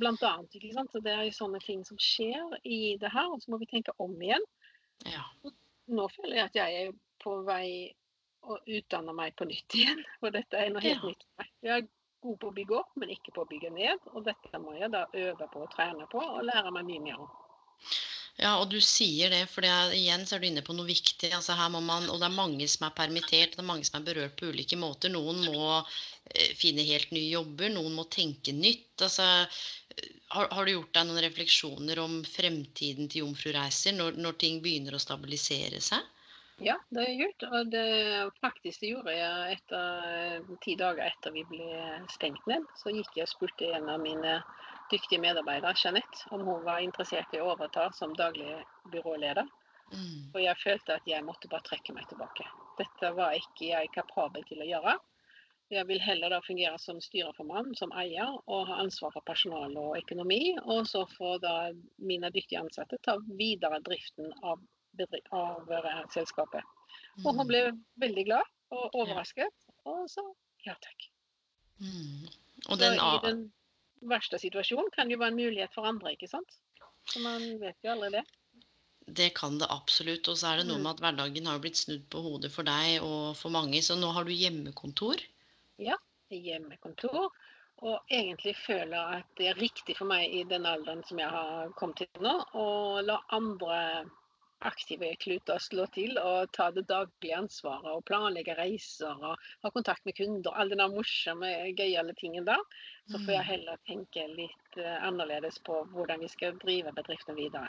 Blant annet, ikke sant? Så det er jo sånne ting som skjer i det her, og så må vi tenke om igjen. Ja. Nå føler jeg at jeg er på vei å utdanne meg på nytt igjen, for dette er noe helt ja. nytt for meg. Jeg er god på å bygge opp, men ikke på å bygge ned, og dette må jeg da øve på og trene på og lære meg mye mer om. Ja, og du sier det, for igjen så er du inne på noe viktig. Altså her må man, og det er mange som er permittert, det er mange som er berørt på ulike måter. Noen må eh, finne helt nye jobber, noen må tenke nytt. Altså, har, har, du gjort deg noen refleksjoner om fremtiden til Jomfru Reiser når, når ting begynner å stabilisere seg? Ja, det har jeg gjort. Og det, faktisk det gjorde jeg etter, ti dager etter vi ble stengt ned. Så gikk jeg og spurte en av mine dyktige medarbeidere, Jeanette, om hun var interessert i å overta som daglig byråleder. Mm. Og jeg følte at jeg måtte bare trekke meg tilbake. Dette var ikke jeg kapabel til å gjøre. Jeg vil heller da fungere som styreformann, som eier, og ha ansvar for personal og økonomi. Og så får da mine dyktige ansatte ta videre driften av av selskapet. Og hun mm. ble veldig glad og overrasket, og så ja takk. Mm. Og den, så i den verste situasjon kan jo være en mulighet for andre, ikke sant? Så man vet jo aldri det. Det kan det absolutt. Og så er det noe mm. med at hverdagen har blitt snudd på hodet for deg og for mange. Så nå har du hjemmekontor? Ja, hjemmekontor. Og egentlig føler at det er riktig for meg i den alderen som jeg har kommet til nå, å la andre aktive kluter slå til og ta det daglige ansvaret og planlegge reiser og ha kontakt med kunder. Alle der morsomme, gøyale tingene der. Så får jeg mm. heller tenke litt uh, annerledes på hvordan vi skal drive bedriften videre.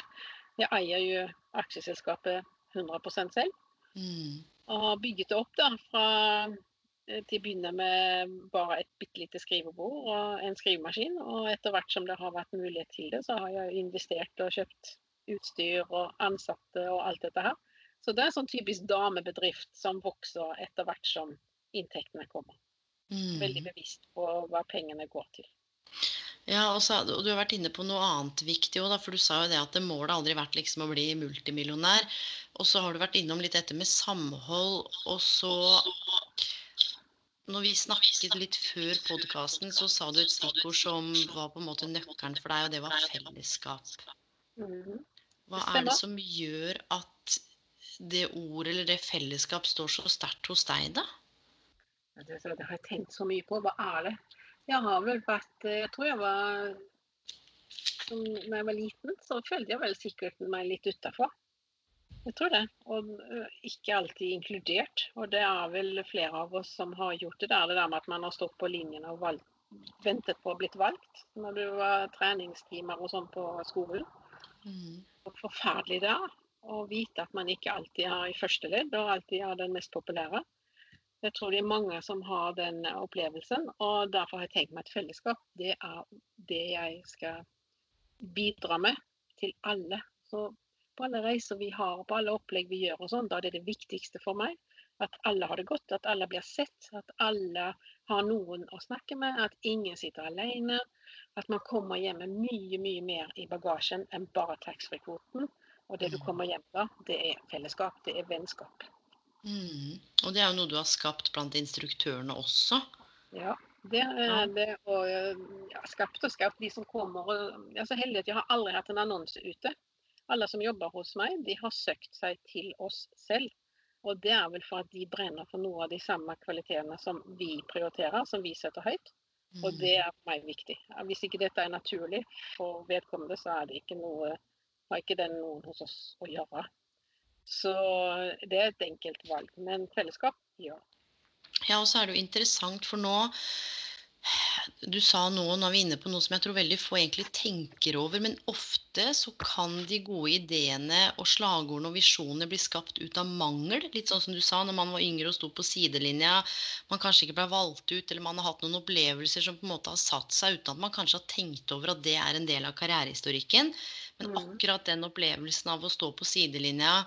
Jeg eier jo aksjeselskapet 100 selv. Mm. Og har bygget det opp da fra eh, til å begynne med bare et bitte lite skrivebord og en skrivemaskin. Og etter hvert som det har vært mulighet til det, så har jeg investert og kjøpt utstyr og ansatte og alt dette her. Så det er en sånn typisk damebedrift som vokser etter hvert som inntektene kommer. Mm. Veldig bevisst på hva pengene går til. Ja, og, så, og, Du har vært inne på noe annet viktig òg, for du sa jo det at det målet aldri vært liksom å bli multimillionær. Og så har du vært innom litt dette med samhold. Og så Når vi snakket litt før podkasten, så sa du et stikkord som var på en måte nøkkelen for deg, og det var fellesskap. Mm. Hva er det som gjør at det ordet eller det fellesskap står så sterkt hos deg, da? Det, det har jeg tenkt så mye på. Hva er det? Jeg har vel vært Jeg tror jeg var som, når jeg var liten, så følte jeg vel sikkert meg litt utafor. Jeg tror det. Og ikke alltid inkludert. Og det er vel flere av oss som har gjort det der. Det der med at man har stått på linjen og valgt, ventet på å blitt valgt når du var treningstimer og sånn på skolen. Mm hvor forferdelig det er å vite at man ikke alltid er i første ledd og alltid er den mest populære. Jeg tror det er mange som har den opplevelsen, og derfor har jeg tenkt meg et fellesskap. Det er det jeg skal bidra med til alle. Så på alle reiser vi har, på alle opplegg vi gjør, og sånn, da er det det viktigste for meg. At alle har det godt, at alle blir sett, at alle har noen å snakke med, at ingen sitter alene. At man kommer hjem med mye, mye mer i bagasjen enn bare taxfree-kvoten. Og det du mm. kommer hjem med, det er fellesskap, det er vennskap. Mm. Og det er jo noe du har skapt blant instruktørene også? Ja, det er det. Og ja, skapt og skapt. De som kommer Jeg er så heldig at jeg har aldri hatt en annonse ute. Alle som jobber hos meg, de har søkt seg til oss selv. Og det er vel for at de brenner for noe av de samme kvalitetene som vi prioriterer, som vi setter høyt. Og Mm. det er for meg viktig. Hvis ikke dette er naturlig for vedkommende, så er det ikke noe, har ikke den noen hos oss å gjøre. Så det er et enkelt valg. Men fellesskap, ja. Ja, og så er det jo interessant, for nå Du sa noe, nå er vi inne på noe som jeg tror veldig få egentlig tenker over, men ofte så kan de gode ideene og slagordene og visjonene bli skapt ut av mangel. Litt sånn som du sa, når man var yngre og sto på sidelinja, man kanskje ikke ble valgt ut, eller man har hatt noen opplevelser som på en måte har satt seg uten at man kanskje har tenkt over at det er en del av karrierehistorikken. Men Mm. akkurat den opplevelsen av å stå på sidelinja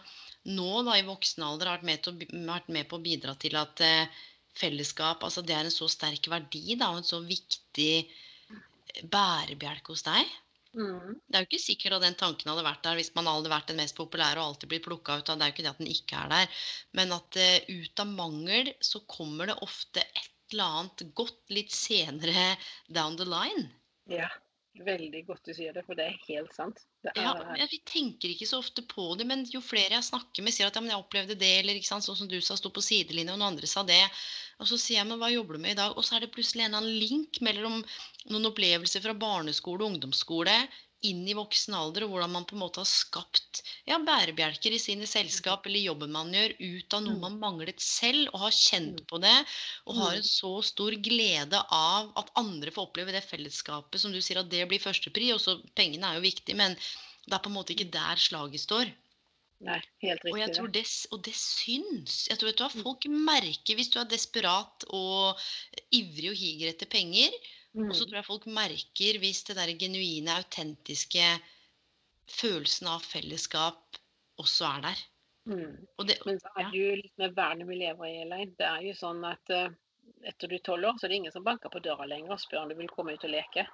nå da i voksen alder har vært med, å, vært med på å bidra til at eh, fellesskap altså det er en så sterk verdi da, og en så viktig eh, bærebjelke hos deg. Mm. Det er jo ikke sikkert at den tanken hadde vært der hvis man hadde vært den mest populære og alltid blitt plukka ut av. Det er jo ikke det at den ikke er der. Men at uh, ut av mangel så kommer det ofte et eller annet godt litt senere down the line. Ja. Veldig godt du sier det, for det er helt sant. Det er, Ja, men Vi tenker ikke så ofte på det, men jo flere jeg snakker med, sier at ja, men jeg opplevde det, eller ikke sant, sånn som du sa, sto på sidelinja, og noen andre sa det. Og så sier jeg, men hva jobber du med i dag? Og så er det plutselig en eller annen link mellom noen opplevelser fra barneskole og ungdomsskole inn i voksen alder, og hvordan man på en måte har skapt ja, bærebjelker i sine selskap eller jobben man gjør, ut av noe Mm. man manglet selv, og har kjent Mm. på det, og har Mm. en så stor glede av at andre får oppleve det fellesskapet, som du sier at det blir førstepri, og så pengene er jo viktig, men det er på en måte ikke der slaget står. Nei, helt Og jeg tror det. og det syns. Jeg tror vet du. Folk merker hvis du er desperat og ivrig og higer etter penger. Mm. Og så tror jeg folk merker hvis det der genuine, autentiske følelsen av fellesskap også er der. Mm. Det, Men så er det jo litt med verden vi lever i, Elaine. Det er jo sånn at uh, etter du er tolv år, så er det ingen som banker på døra lenger og spør om du vil komme ut og leke.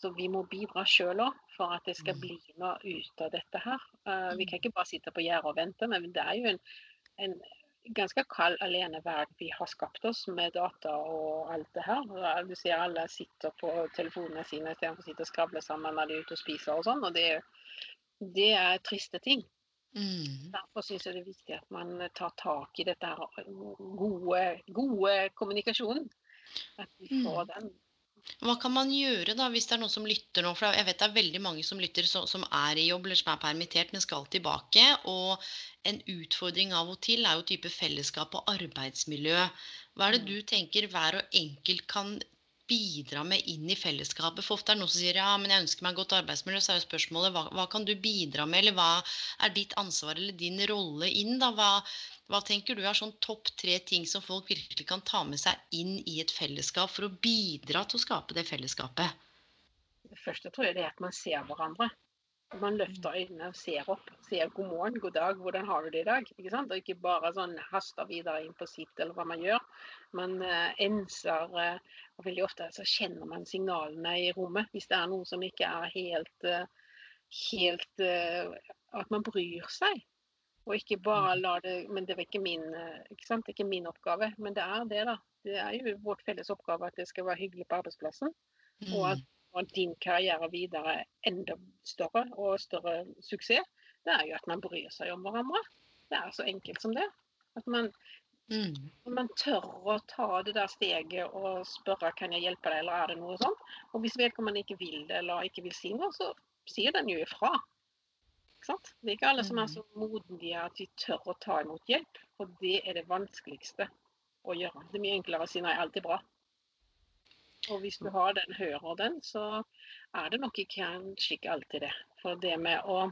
Så vi må bidra sjøl òg for at det skal Mm. bli noe ut av dette her. Uh, vi Mm. kan ikke bare sitte på gjerdet og vente, men det er jo en, en ganske kald aleneverden vi har skapt oss med data og alt det her. Du ser alle sitter på telefonene sine istedenfor å sitte og skravle sammen når de er ute og spiser og sånn. Og det, det er triste ting. Mm. Derfor syns jeg det er viktig at man tar tak i dette her gode, gode kommunikasjonen. At vi får den. Hva kan man gjøre da, hvis det er noen som lytter nå? For jeg vet det er veldig mange som lytter så, som er i jobb eller som er permittert, men skal tilbake. Og en utfordring av og til er jo type fellesskap og arbeidsmiljø. Hva er det Mm. du tenker hver og enkelt kan bidra med inn i fellesskapet? For ofte er det noen som sier ja, men jeg ønsker meg godt arbeidsmiljø. Så er jo spørsmålet hva, hva kan du bidra med, eller hva er ditt ansvar eller din rolle inn? da? Hva, hva tenker du er sånn topp tre ting som folk virkelig kan ta med seg inn i et fellesskap for å bidra til å skape det fellesskapet? Det første tror jeg det er at man ser hverandre. Man løfter øynene og ser opp. Ser god morgen, god dag, hvordan har du det i dag? Ikke sant? Og ikke bare sånn haster videre inn på sitt eller hva man gjør. Man eh, enser eh, Og veldig ofte så kjenner man signalene i rommet hvis det er noe som ikke er helt eh, Helt eh, At man bryr seg. Og ikke bare la det Men det er ikke min, eh, ikke sant? Det er ikke min oppgave. Men det er det, da. Det er jo vårt felles oppgave at det skal være hyggelig på arbeidsplassen. Og at Mm. Og din karriere videre enda større og større suksess, det er jo at man bryr seg om hverandre. Det er så enkelt som det. At man, Mm. man tør å ta det der steget og spørre kan jeg hjelpe deg, eller er det noe sånt. Og hvis vedkommende ikke vil det eller ikke vil si noe, så sier den jo ifra. Det er ikke alle som er så modige at de tør å ta imot hjelp. Og det er det vanskeligste å gjøre. Det er mye enklere å si nei, alt er bra. Og hvis du har den, hører den, så er det nok ikke kanskje alltid det. For det med å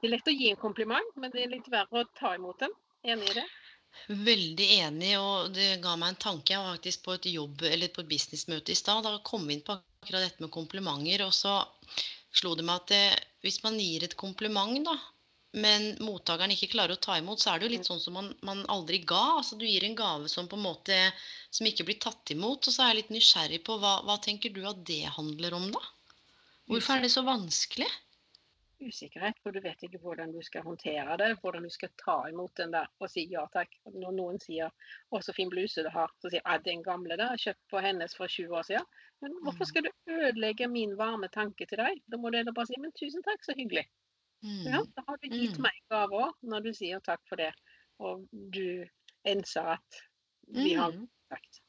Det er lett å gi en kompliment, men det er litt verre å ta imot den. Enig i det? Veldig enig, og det ga meg en tanke. Jeg var faktisk på et jobb, eller på et businessmøte i stad. Da kom vi inn på akkurat dette med komplimenter. Og så slo det meg at det, hvis man gir et kompliment, da, men mottakeren ikke klarer å ta imot, så er det jo litt sånn som man, man aldri ga. Altså du gir en gave som på en måte som ikke blir tatt imot. Og så er jeg litt nysgjerrig på hva, hva tenker du at det handler om, da? Hvorfor er det så vanskelig? Usikkerhet, for du vet ikke hvordan du skal håndtere det. Hvordan du skal ta imot den der og si ja takk. Når noen sier 'Å, så fin bluse du har', så sier jeg den gamle der, kjøpt på hennes for 20 år siden. Men hvorfor skal du ødelegge min varme tanke til deg? Da må du bare si 'men tusen takk, så hyggelig'. Ja, Mm. da har du gitt meg en gave òg, når du sier takk for det. og du enser at vi har kontakt.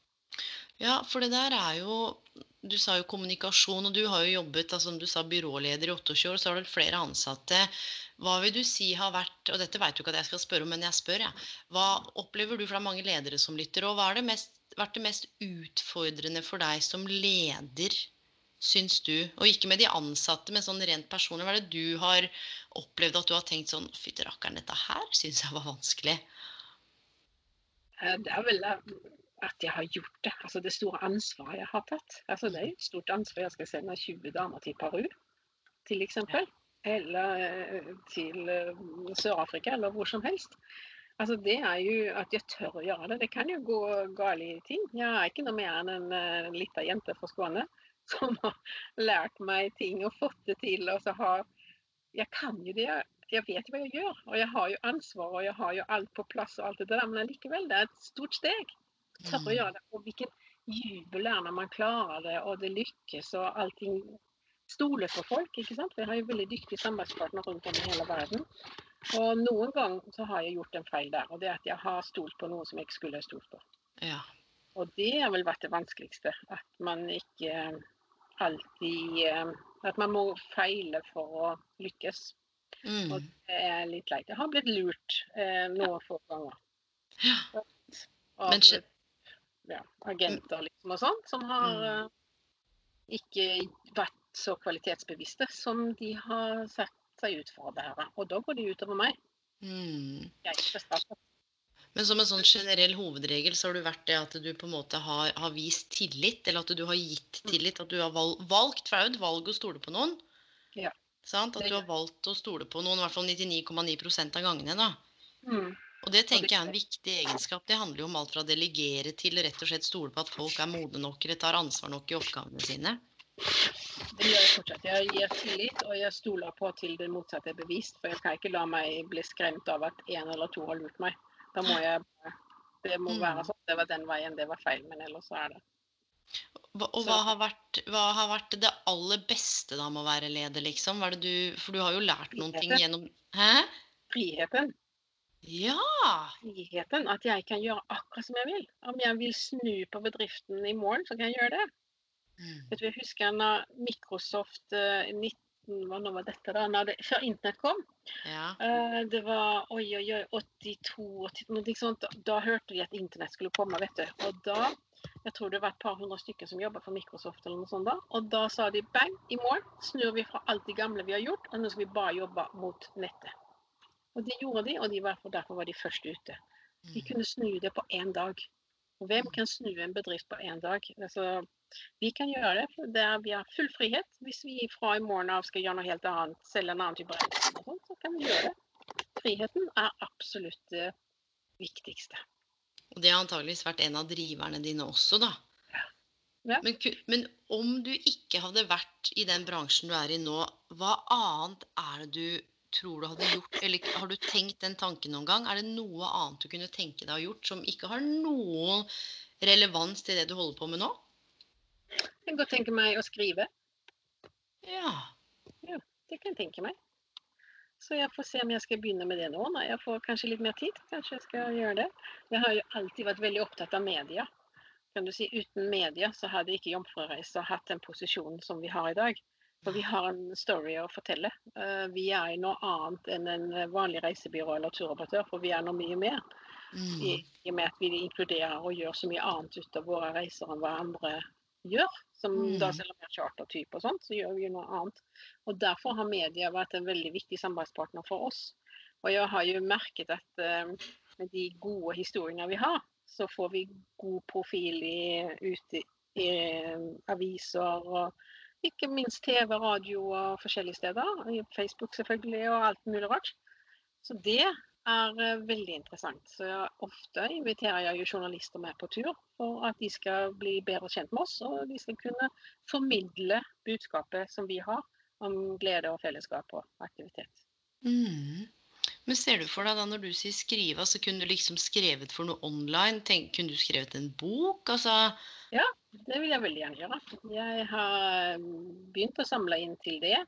Ja, for det der er jo Du sa jo kommunikasjon, og du har jo jobbet altså, som du sa, byråleder i 28 år, så har du flere ansatte. Hva vil du si har vært Og dette vet du ikke at jeg skal spørre om, men jeg spør, jeg. Hva opplever du, for det er mange ledere som lytter, og hva har vært det mest utfordrende for deg som leder, syns du? Og ikke med de ansatte, men sånn rent personlig. Hva er det du har opplevd at du har tenkt sånn Fytti rakkeren, dette her syns jeg var vanskelig. Eh, Det er vel eh, at jeg har gjort det. Altså det store ansvaret jeg har tatt. Altså det er et stort ansvar. Jeg skal sende 20 damer til Peru, til eksempel. Eller eh, til Sør-Afrika, eller hvor som helst. Altså det er jo at jeg tør å gjøre det. Det kan jo gå galt i ting. Jeg er ikke noe mer enn en lita jente fra Skåne [LAUGHS] som har lært meg ting og fått det til. Og så har Jeg kan jo det. Jeg vet hva jeg gjør. Og jeg har jo ansvar, og jeg har jo alt på plass og alt det der. Men likevel, det er et stort steg. Tørre å gjøre det. Og hvilken jubel er når man klarer det, og det lykkes, og allting Stole på folk, ikke sant. Vi har jo veldig dyktige samarbeidspartnere rundt om i hele verden. Og noen ganger så har jeg gjort en feil der, og det er at jeg har stolt på noen som jeg ikke skulle ha stolt på. Ja. Og det har vel vært det vanskeligste. At man ikke alltid eh, At man må feile for å lykkes. Og Mm. det er litt leit. Jeg har blitt lurt eh, noen få ganger. Ja. Av Men ja, agenter liksom og sånn, som har Mm. eh, ikke vært så kvalitetsbevisste som de har sett seg ut for å være. Og da går de utover meg. Mm. Jeg er ikke. Men som en sånn generell hovedregel så har du vært det at du på en måte har, har vist tillit, eller at du har gitt Mm. tillit. At du har val valgt, for det er jo et valg å stole på noen. Ja. Sant? At du har valgt å stole på noen, i hvert fall 99,9 av gangene. da. Mm. Og det tenker jeg er en viktig egenskap. Det handler jo om alt fra å delegere til rett og slett stole på at folk er modne nok eller tar ansvar nok i oppgavene sine. Det gjør jeg fortsatt. Jeg gir tillit, og jeg stoler på til det motsatte er bevist. For jeg kan ikke la meg bli skremt av at én eller to har lurt meg. Da må jeg Det må Mm. være sånn. Det var den veien, det var feil. Men ellers så er det og hva har, vært, hva har vært det aller beste da med å være leder, liksom? Du, for du har jo lært noen ting gjennom Hæ? friheten. Ja! Friheten. At jeg kan gjøre akkurat som jeg vil. Om jeg vil snu på bedriften i morgen, så kan jeg gjøre det. Mm. Vet du, jeg husker når Microsoft eh, 19, nå var dette da, når det, før internett kom. Ja. Uh, det var oi, oi, oi, 82, 82 noe sånt. Da, da hørte vi at internett skulle komme, vet du. Og da jeg tror det var et par hundre stykker som jobba for Microsoft. eller noe sånt da, Og da sa de bang, i morgen snur vi fra alt det gamle vi har gjort, og nå skal vi bare jobbe mot nettet. Og det gjorde de, og de var, derfor var de først ute. De Mm. kunne snu det på én dag. Og hvem kan snu en bedrift på én dag? Altså, vi kan gjøre det. for det er, Vi har full frihet. Hvis vi fra i morgen av skal gjøre noe helt annet, selge en annen type reise, så kan vi gjøre det. Friheten er absolutt det viktigste. Og det har antageligvis vært en av driverne dine også, da. Ja. Men, men om du ikke hadde vært i den bransjen du er i nå, hva annet er det du tror du hadde gjort? Eller har du tenkt den tanken noen gang? Er det noe annet du kunne tenke deg å gjort som ikke har noen relevans til det du holder på med nå? Jeg kan godt tenke meg å skrive. Ja. Det kan jeg tenke meg. Så jeg får se om jeg skal begynne med det nå. Når jeg får kanskje litt mer tid. Kanskje jeg skal gjøre det. Jeg har jo alltid vært veldig opptatt av media. Kan du si Uten media så hadde ikke Jomfrureisa hatt den posisjonen som vi har i dag. For vi har en story å fortelle. Eh, Vi er noe annet enn en vanlig reisebyrå eller turoperatør, for vi er noe mye mer. Mm. I, I og med at vi inkluderer og gjør så mye annet ut av våre reiser enn hva andre gjør. Som da Mm. selv om vi er chartertype og sånt, så gjør vi noe annet. Og derfor har media vært en veldig viktig samarbeidspartner for oss. Og jeg har jo merket at uh, med de gode historiene vi har, så får vi god profil i, ute i eh, aviser og ikke minst TV, radio og forskjellige steder. Facebook selvfølgelig og alt mulig rart. Så det er eh, veldig interessant. Så ofte inviterer jeg jo journalister med på tur for at de skal bli bedre kjent med oss, og de skal kunne formidle budskapet som vi har om glede og fellesskap og aktivitet. Mm. Men ser du for deg da når du sier skrive, så kunne du liksom skrevet for noe online? Tenk, kunne du skrevet en bok? Altså Det vil jeg veldig gjerne gjøre. Jeg har mm, begynt å samle inn til det.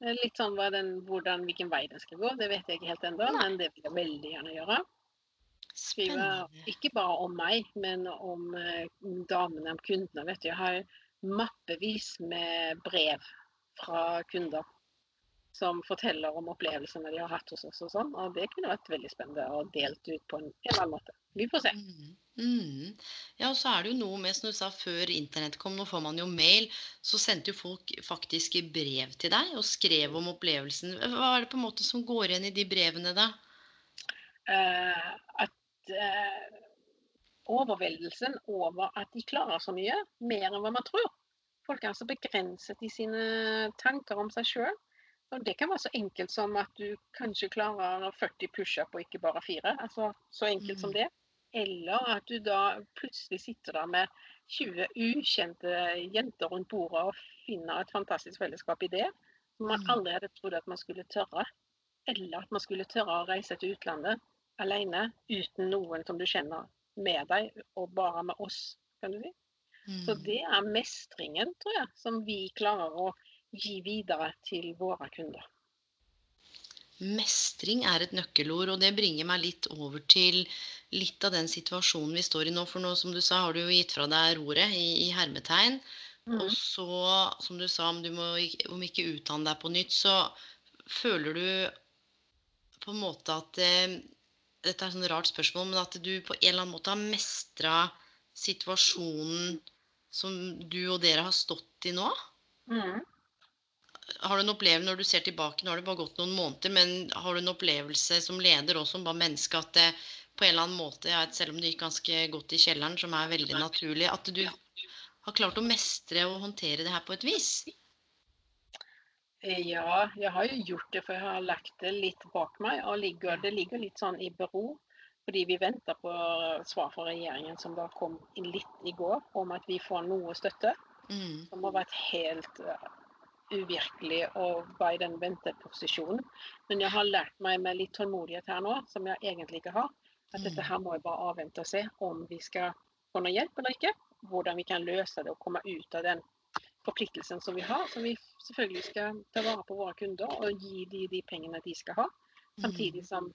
Eh, Litt sånn den, hvordan, hvilken vei den skal gå, det vet jeg ikke helt ennå, men det vil jeg veldig gjerne gjøre. Skrive ikke bare om meg, men om eh, damene, om kundene. Vet du. Jeg har mappevis med brev fra kunder som forteller om opplevelsene de har hatt hos oss. Og sånn, og det kunne vært veldig spennende å delt ut på en, en eller annen måte. Vi får se. Mm. Mm. Ja, og så er det jo noe med, som du sa, før internett kom, nå får man jo mail, så sendte jo folk faktisk brev til deg og skrev om opplevelsen. Hva er det på en måte som går igjen i de brevene, da? Uh, at uh, overveldelsen over at de klarer så mye, mer enn hva man tror. Folk er så begrenset i sine tanker om seg sjøl. Og det kan være så enkelt som at du kanskje klarer 40 pushup og ikke bare fire. Altså så enkelt som Mm. det. Eller at du da plutselig sitter der med 20 ukjente jenter rundt bordet og finner et fantastisk fellesskap i det. Som man Mm. aldri hadde trodd at man skulle tørre. Eller at man skulle tørre å reise til utlandet alene uten noen som du kjenner med deg, og bare med oss, kan du si. Så Mm. det er mestringen, tror jeg, som vi klarer å gi videre til våre kunder. Mestring er et nøkkelord, og det bringer meg litt over til litt av den situasjonen vi står i nå. For nå, som du sa, har du jo gitt fra deg roret i, i hermetegn. Mm. Og så, som du sa, om du må om ikke utdanne deg på nytt, så føler du på en måte at eh, Dette er et sånn rart spørsmål, men at du på en eller annen måte har mestra situasjonen som du og dere har stått i nå? Mm. Har du en opplevelse når du ser tilbake, nå har det bare gått noen måneder, men har du en opplevelse som leder og som bare menneske at det på en eller annen måte, ja, selv om det gikk ganske godt i kjelleren, som er veldig naturlig, at du har klart å mestre og håndtere det her på et vis? Eh, Ja, jeg har jo gjort det, for jeg har lagt det litt bak meg. Og ligger, det ligger litt sånn i bero. Fordi vi venter på svar fra regjeringen, som da kom litt i går, om at vi får noe støtte. Mm. Som har vært helt eh, uvirkelig å være i den venteposisjonen. Men jeg har lært meg med litt tålmodighet her nå, som jeg egentlig ikke har, at dette her må jeg bare avvente og se om vi skal få noe hjelp eller ikke. Hvordan vi kan løse det og komme ut av den forpliktelsen som vi har. Som vi selvfølgelig skal ta vare på våre kunder og gi dem de pengene de skal ha. Samtidig som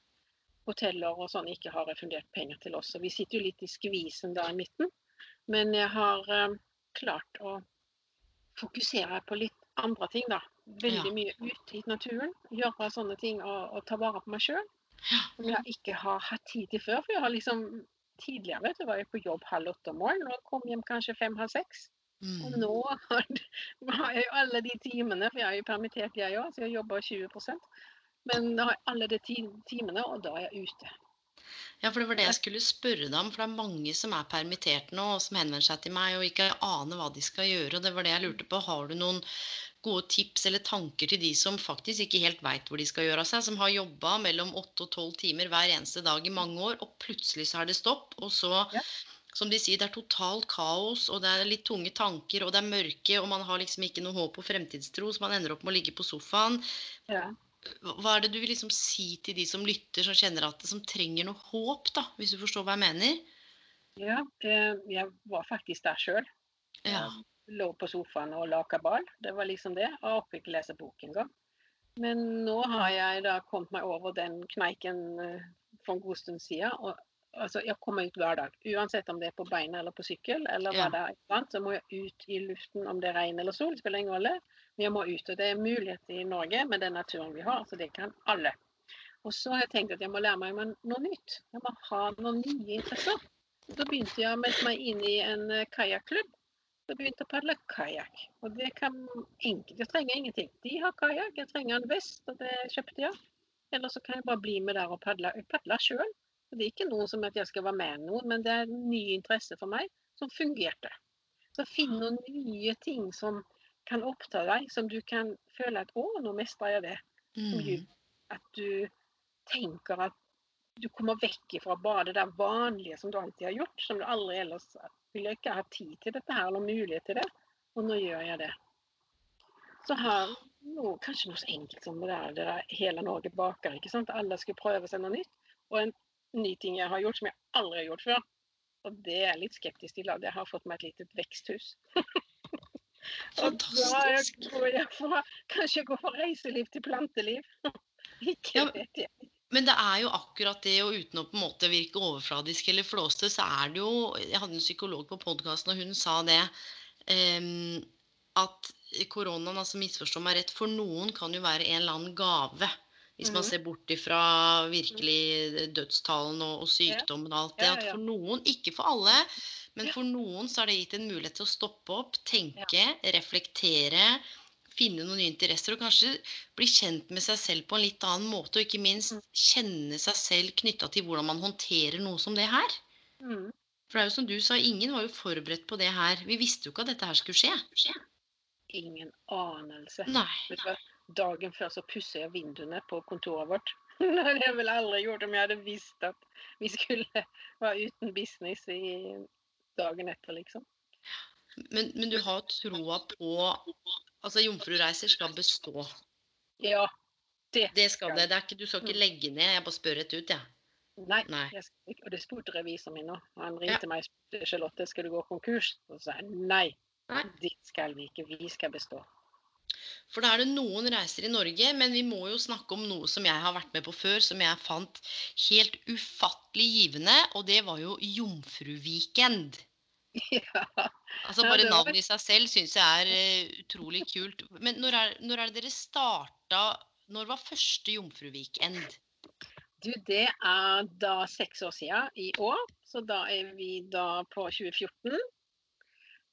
hoteller og sånn ikke har refundert penger til oss. Så vi sitter jo litt i skvisen der i midten. Men jeg har eh, klart å fokusere på litt andre ting, da. Veldig Ja. mye ute i naturen. Gjøre sånne ting og, og ta vare på meg sjøl. Som jeg ikke har hatt tid til før. For jeg har liksom Tidligere vet du, var jeg på jobb halv åtte om morgenen og kom hjem kanskje fem-halv seks. Og Mm. nå har har jeg jo alle de timene, for jeg er jo permittert jeg òg, så jeg jobber 20% Men da har jeg alle de timene, og da er jeg ute. Ja, for det var det jeg skulle spørre deg om, for det er mange som er permittert nå, og som henvender seg til meg og ikke aner hva de skal gjøre. Og det var det jeg lurte på. Har du noen gode tips eller tanker til de som faktisk ikke helt veit hvor de skal gjøre av seg, som har jobba mellom åtte og tolv timer hver eneste dag i mange år, og plutselig så er det stopp, og så Ja. som de sier, det er totalt kaos, og det er litt tunge tanker, og det er mørke, og man har liksom ikke noe håp og fremtidstro, så man ender opp med å ligge på sofaen. Ja. Hva er det du vil liksom si til de som lytter, som kjenner at det, som trenger noe håp, da, hvis du forstår hva jeg mener? Ja, eh, jeg var faktisk der sjøl. Ja. Lå på sofaen og laka ball. Det var liksom det. Jeg orket ikke lese bok engang. Men nå har jeg da kommet meg over den kneiken eh, for en god stund siden. Og altså, jeg kommer ut hver dag. Uansett om det er på beina eller på sykkel, eller hva det er, så må jeg ut i luften om det er regn eller sol. Det spiller ingen rolle. Men jeg må ut. Og det er mulighet i Norge med den naturen vi har, så det kan alle. Og så har jeg tenkt at jeg må lære meg noe nytt. Jeg må ha noen nye interesser. Da begynte jeg å melde meg inn i en eh, kajakklubb. Da begynte jeg å padle kajakk. Og det kan enkelt. Jeg trenger ingenting. De har kajakk, jeg trenger en vest, og det kjøpte jeg. Eller så kan jeg bare bli med der og padle. Jeg padler sjøl. Det er ikke noe som at jeg skal være med noen, men det er en ny interesse for meg som fungerte. Så finn noen nye ting som kan oppta deg, som du kan føle at 'Å, nå mestrer jeg det'. Mm. at du tenker at du kommer vekk fra bare det der vanlige som du alltid har gjort, som du aldri ellers ville ikke ha tid til dette her, eller mulighet til det. Og nå gjør jeg det. Så har noe, kanskje noe så enkelt som det der, det der hele Norge baker, ikke sant. Alle skulle prøve seg noe nytt. Og en ny ting jeg har gjort som jeg aldri har gjort før, og det er jeg litt skeptisk til, at jeg har fått meg et lite veksthus. [LAUGHS] Og da Fantastisk. tror jeg får kanskje gå fra reiseliv til planteliv. [LAUGHS] Ikke Ja, vet jeg. Men det er jo akkurat det, og uten å på en måte virke overfladisk eller flåste, så er det jo Jeg hadde en psykolog på podkasten, og hun sa det. Um, at koronaen, altså misforstå meg rett, for noen kan jo være en eller annen gave. Hvis man Mhm. ser bort ifra virkelig dødstallene og, og sykdommen og alt det. At for noen, ikke for alle, men for noen så har det gitt en mulighet til å stoppe opp, tenke, reflektere, finne noen nye interesser og kanskje bli kjent med seg selv på en litt annen måte. Og ikke minst Mm. kjenne seg selv knytta til hvordan man håndterer noe som det her. Mm. For det er jo som du sa, ingen var jo forberedt på det her. Vi visste jo ikke at dette her skulle skje. Ingen anelse. Nei. Dagen før så pusser jeg vinduene på kontoret vårt. [LAUGHS] Det hadde jeg vel aldri gjort om jeg hadde visst at vi skulle [LAUGHS] være uten business i dagen etter, liksom. Men, men du har troa på Altså, jomfrureiser skal bestå. Ja. Det. Det skal det. det ikke, du skal ikke legge ned. Jeg bare spør rett ut, jeg. Nei. Nei. Jeg skal. Og det spurte revisoren min nå. Han ringte meg og spurte Charlotte, skal du gå konkurs? Og så sa jeg nei. Nei. Det skal vi ikke. Vi skal bestå. For da er det noen reiser i Norge, men vi må jo snakke om noe som jeg har vært med på før, som jeg fant helt ufattelig givende, og det var jo Jomfruvikend. [LAUGHS] ja. Altså Bare navnet i seg selv syns jeg er eh, utrolig kult. Men når er, når er det dere starta Når var første Jomfruvikend? Du, det er da seks år siden i år. Så da er vi da på 2014.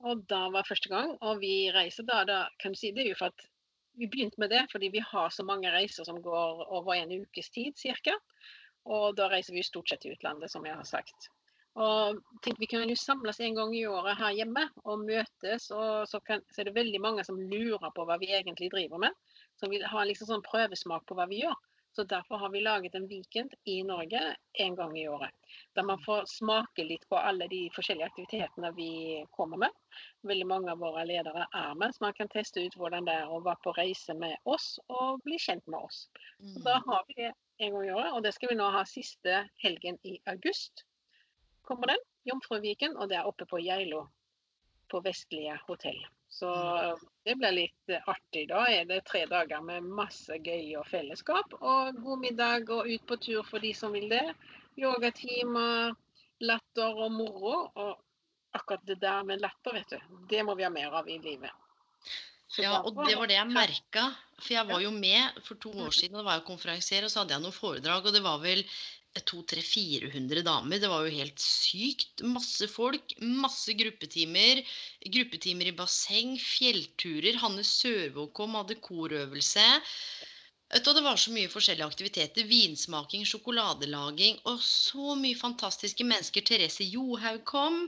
Og da var første gang. Og vi reiser da, da kan du si, Det er jo for at vi begynte med det fordi vi har så mange reiser som går over en ukes tid ca. Og da reiser vi stort sett til utlandet, som jeg har sagt. Og tenk, vi kan jo samles en gang i året her hjemme og møtes. Og så, kan, så er det veldig mange som lurer på hva vi egentlig driver med. Som vil ha liksom sånn prøvesmak på hva vi gjør. Så derfor har vi laget en weekend i Norge en gang i året. Der man får smake litt på alle de forskjellige aktivitetene vi kommer med. Veldig mange av våre ledere er med, så man kan teste ut hvordan det er å være på reise med oss og bli kjent med oss. Så da har vi det en gang i året, og det skal vi nå ha siste helgen i august. Kommer den, Jomfruviken, og det er oppe på Geilo. På Vestlige hotell. Så det blir litt eh, artig. Da er det tre dager med masse gøy og fellesskap. Og god middag og ut på tur for de som vil det. Yogatimer, latter og moro. Og akkurat det der med latter, vet du, det må vi ha mer av i livet. Ja, og det var det jeg merka. For jeg var jo med for to år siden, og da var jeg konferansier, og så hadde jeg noen foredrag, og det var vel 200-400 damer. Det var jo helt sykt. Masse folk, masse gruppetimer. Gruppetimer i basseng, fjellturer. Hanne Sørvåg kom, hadde korøvelse. Og Det var så mye forskjellige aktiviteter. Vinsmaking, sjokoladelaging og så mye fantastiske mennesker. Therese Johaug kom.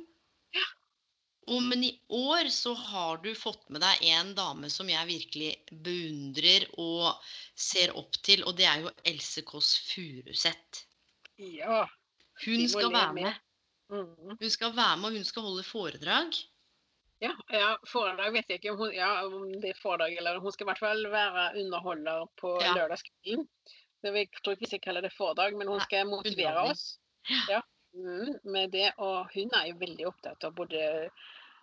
Og, men i år så har du fått med deg en dame som jeg virkelig beundrer og ser opp til, og det er jo Else Kåss Furuseth. Ja. Hun skal være med. med. mhm. Hun skal være med, og hun skal holde foredrag. Ja, ja, foredrag vet jeg ikke om, hun, ja, om det er foredrag eller Hun skal i hvert fall være underholder på Ja. lørdagskvelden. Jeg tror ikke vi skal kalle det foredrag, men hun skal motivere oss ja, mm, med det. Og hun er jo veldig opptatt av både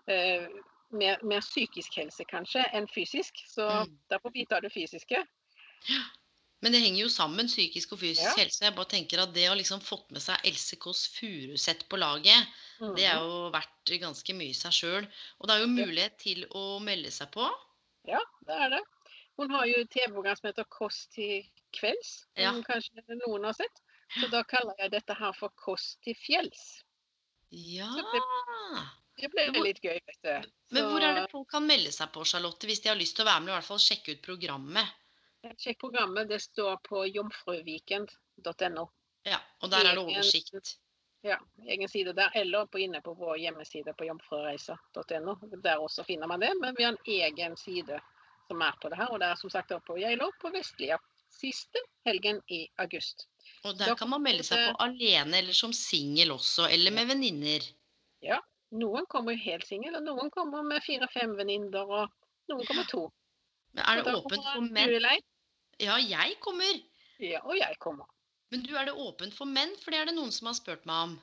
eh, mer, mer psykisk helse kanskje enn fysisk. Så Mm. derfor vi tar det fysiske. Men det henger jo sammen, psykisk og fysisk Ja. helse. Jeg bare tenker at det å liksom fått med seg Else Kåss Furuseth på laget, det er Mhm. jo verdt ganske mye i seg sjøl. Og det er jo mulighet til å melde seg på. Ja, det er det. Hun har jo TV-program som heter Kåss til kvelds, som Ja. kanskje noen har sett. Så da kaller jeg dette her for Kåss til fjells. Ja. Det ble litt gøy, vet du. Men hvor er det folk kan melde seg på, Charlotte, hvis de har lyst til å være med og i hvert fall sjekke ut programmet? Sjekk programmet. Det står på jomfruviken.no. Ja, Og der er det oversikt. Ja, egen side der, eller på, inne på vår hjemmeside på jomfrureiser.no. Der også finner man det, men vi har en egen side som er på det her. Og det er som sagt på Geilo på Vestlia. Siste helgen i august. Og Da der kan man melde seg på alene eller som singel også, eller med venninner. Noen kommer jo helt singel, og noen kommer med fire-fem venninner, og noen kommer to. Men er det åpent for menn? Ja, jeg kommer. Ja, og jeg kommer. Men du, er det åpent for menn? For det er det noen som har spurt meg om.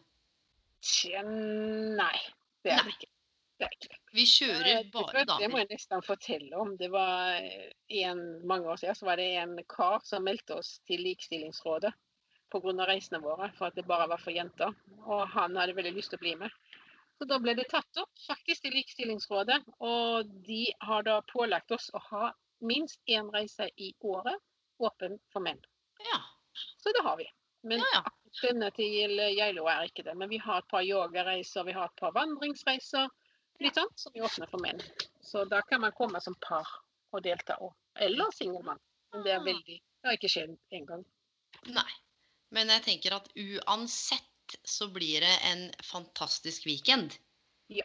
Tje, nei, det er det ikke. Det er ikke. Vi kjører Ja, bare damer. Det må jeg nesten fortelle om. Det var en, mange år siden så var det en kar som meldte oss til Likestillingsrådet. pga. reisene våre, for at det bare var for jenter. Og han hadde veldig lyst til å bli med. Så da ble det tatt opp faktisk til Likestillingsrådet, og de har da pålagt oss å ha minst én reise i året åpen for menn. Ja. Så det har vi. Men Ja, ja. denne til Geilo er ikke det. Men vi har et par yogareiser, vi har et par vandringsreiser litt sånn, som vi åpner for menn. Så da kan man komme som par og delta òg. Eller singelmann. Men det er Ah. veldig Det har ikke skjedd en gang. Nei. Men jeg tenker at uansett så blir det en fantastisk weekend. Det,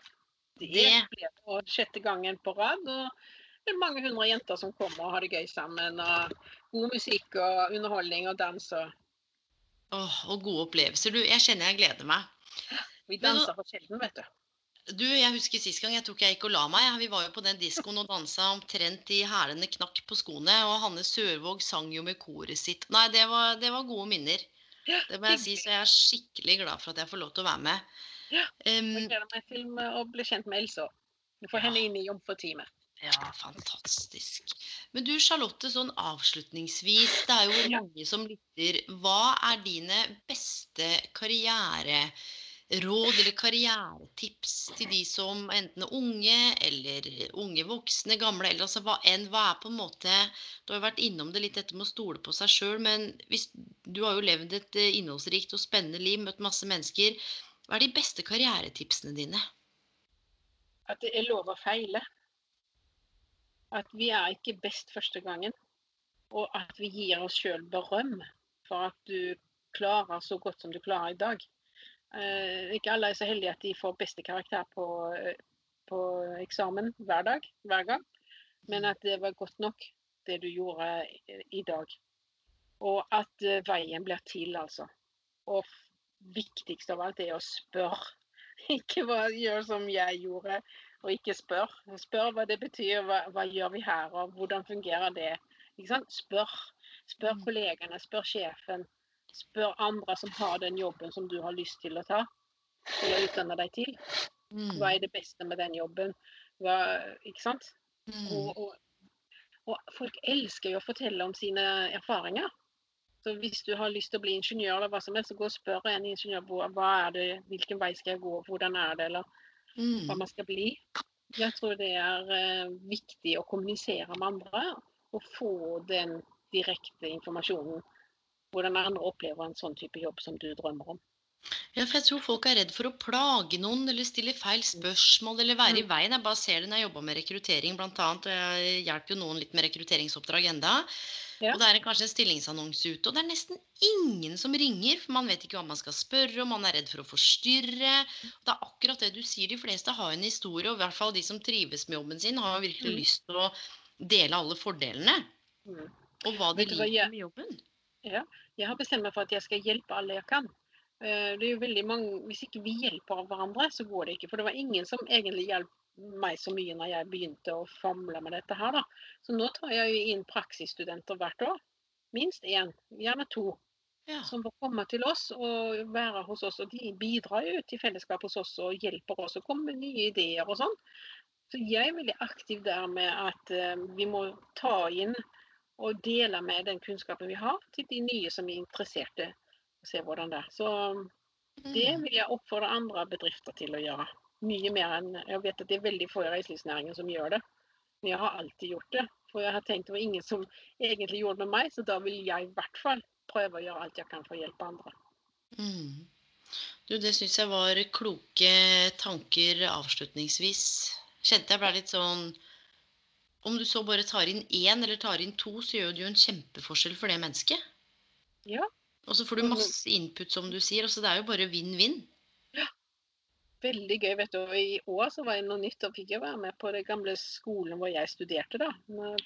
Det- blir da sjette gangen på rad. Og det er mange hundre jenter som kommer og har det gøy sammen. Og god musikk og underholdning og dans. Og Åh, og gode opplevelser. Du, jeg kjenner jeg gleder meg. vi danser for sjelden, vet du. Du, jeg husker sist gang jeg tok jeg gikk og la meg. Vi var jo på den diskoen og dansa omtrent i hælene knakk på skoene. Og Hanne Sørvåg sang jo med koret sitt. Nei, det var, det var gode minner. Det må jeg si, så jeg er skikkelig glad for at jeg får lov til å være med. Ja, Jeg gleder meg til å bli kjent med Else òg. får henne inn i jomfruteamet. Ja, fantastisk. Men du Charlotte, sånn avslutningsvis. Det er jo mange som lytter. Hva er dine beste karriereråd eller karrieretips til de som enten er unge eller unge voksne, gamle eller altså hva enn. Hva er på en måte Du har jo vært innom det litt dette med å stole på seg sjøl, men hvis, du har jo levd et eh, innholdsrikt og spennende liv, møtt masse mennesker. Hva er de beste karrieretipsene dine? At det er lov å feile. At vi er ikke best første gangen. Og at vi gir oss sjøl berøm for at du klarer så godt som du klarer i dag. Eh, ikke alle er så heldige at de får beste karakter på, eh, på eksamen hver dag, hver gang. Men at det var godt nok, det du gjorde i, dag. Og at eh, veien blir til, altså. Og viktigst av alt er å spørre. [LAUGHS] Ikke bare gjør som jeg gjorde, og ikke spør. Spør hva det betyr, hva, hva gjør vi her, og hvordan fungerer det. Spør. Spør Mm. kollegene, spør sjefen. Spør andre som har den jobben som du har lyst til å ta, eller utdanne deg til. Mm. Hva er det beste med den jobben? Hva, ikke sant? Mm. Og, og, og folk elsker jo å fortelle om sine erfaringer. Så hvis du har lyst til å bli ingeniør, eller hva som helst, så gå og spør en ingeniør hva er det, hvilken vei skal jeg gå, hvordan er det, eller hva Mm. man skal bli. Jeg tror det er eh, viktig å kommunisere med andre og få den direkte informasjonen. Hvordan andre opplever en sånn type jobb som du drømmer om. Ja, for jeg tror folk er redd for å plage noen eller stille feil spørsmål eller være i Mm. veien. Jeg bare ser det når jeg jobber med rekruttering og jeg hjelper jo noen litt med rekrutteringsoppdrag enda. Ja. Og det er kanskje en stillingsannonse ute, og det er nesten ingen som ringer, for man vet ikke hva man skal spørre og man er redd for å forstyrre. Og det er akkurat det du sier, de fleste har en historie, og i hvert fall de som trives med jobben sin, har virkelig Mm. lyst til å dele alle fordelene, Mm. og hva de liker jeg- med jobben. Ja, Jeg har bestemt meg for at jeg skal hjelpe alle jeg kan. Eh, Det er jo veldig mange, Hvis ikke vi hjelper hverandre, så går det ikke. For det var ingen som egentlig hjalp meg så mye når jeg begynte å famle med dette her. da. Så nå tar jeg jo inn praksisstudenter hvert år. Minst én, gjerne to, Ja. som får komme til oss og være hos oss. Og de bidrar jo til fellesskap hos oss og hjelper oss å komme med nye ideer og sånn. Så jeg er veldig aktiv der med at eh, vi må ta inn og dele med den kunnskapen vi har, til de nye som er interesserte. Og se hvordan det er. Så det Mm. vil jeg oppfordre andre bedrifter til å gjøre. Mye mer enn Jeg vet at det er veldig få i reiselivsnæringen som gjør det. Men jeg har alltid gjort det. For jeg har tenkt det var ingen som egentlig gjorde det med meg, så da vil jeg i hvert fall prøve å gjøre alt jeg kan for å hjelpe andre. Mm. Du, det syns jeg var kloke tanker avslutningsvis. Kjente jeg ble litt sånn Om du så bare tar inn én eller tar inn to, så gjør du jo en kjempeforskjell for det mennesket. Ja. Og så får du masse input, som du sier. Altså, det er jo bare vinn-vinn. Veldig gøy. vet du. Og I år så var det noe nytt. Da fikk jeg være med på den gamle skolen hvor jeg studerte. da,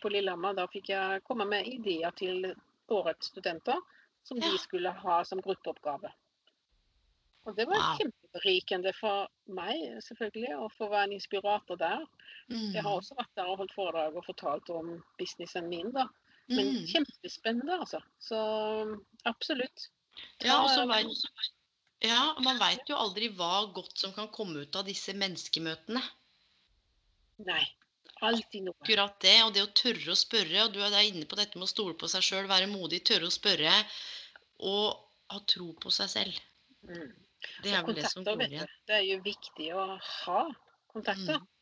På Lillehammer. Da fikk jeg komme med ideer til årets studenter som de skulle ha som gruppeoppgave. Og det var Wow. kjempeberikende for meg selvfølgelig, å få være en inspirator der. Jeg har Mm. også vært der og holdt foredrag og fortalt om businessen min. da. Men Mm. kjempespennende, altså. Så absolutt. Ja, og så vet, ja, man veit jo aldri hva godt som kan komme ut av disse menneskemøtene. Nei. Alltid noe. Akkurat det, og det å tørre å spørre, og du er der inne på dette med å stole på seg sjøl, være modig, tørre å spørre. Og ha tro på seg selv. Mm. Det Og er vel det som går igjen. Det er jo viktig å ha kontakter. Mm.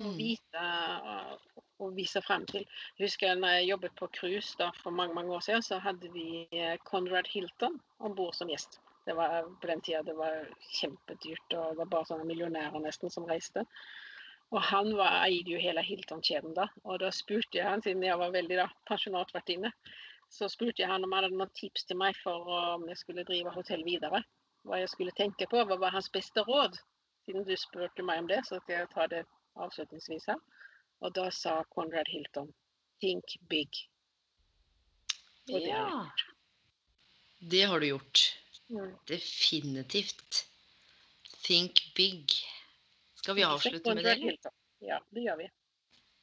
Mm. vite uh, og vise frem til. Jeg husker når jeg jobbet på cruise for mange mange år siden, så hadde vi eh, Conrad Hilton om bord som gjest. Det var på den tida det var kjempedyrt, og det var bare sånne millionærer nesten som reiste. Og han var, eide jo hele Hilton-kjeden da. Og da spurte jeg han, siden jeg var veldig da, pensjonatvertinne, så spurte jeg han om han hadde noen tips til meg for om jeg skulle drive hotell videre. Hva jeg skulle tenke på, hva var hans beste råd? Siden du spurte meg om det, så skal jeg ta det avslutningsvis her. Og da sa Conrad Hilton think big. Og det har jeg Ja. Det har du gjort. Mm. Definitivt. Think big. Skal vi avslutte med det. Ja, det gjør vi.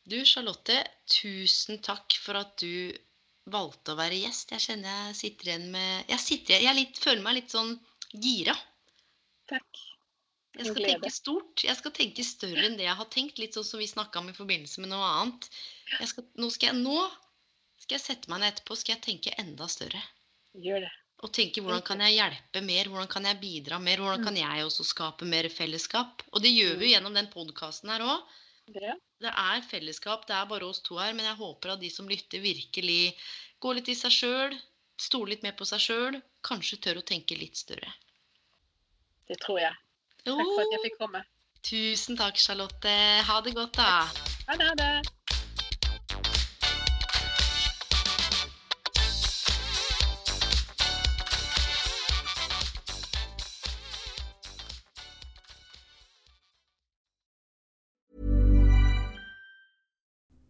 Du, Charlotte, tusen takk for at du valgte å være gjest. Jeg kjenner jeg sitter igjen med Jeg, sitter, jeg litt, føler meg litt sånn gira. Takk. Jeg skal tenke stort. Jeg skal tenke større enn det jeg har tenkt. Litt sånn som vi snakka om i forbindelse med noe annet. Jeg skal, nå, skal jeg, nå skal jeg sette meg ned etterpå skal jeg tenke enda større. Gjør det. Og tenke hvordan kan jeg hjelpe mer, hvordan kan jeg bidra mer, hvordan kan jeg også skape mer fellesskap. Og det gjør vi jo gjennom den podkasten her òg. det. Det er fellesskap, det er bare oss to her, men jeg håper at de som lytter, virkelig går litt i seg sjøl, stoler litt mer på seg sjøl, kanskje tør å tenke litt større. Det tror jeg. Takk for at jeg fikk komme. Tusen takk, Charlotte. Ha det godt, da. Ha det.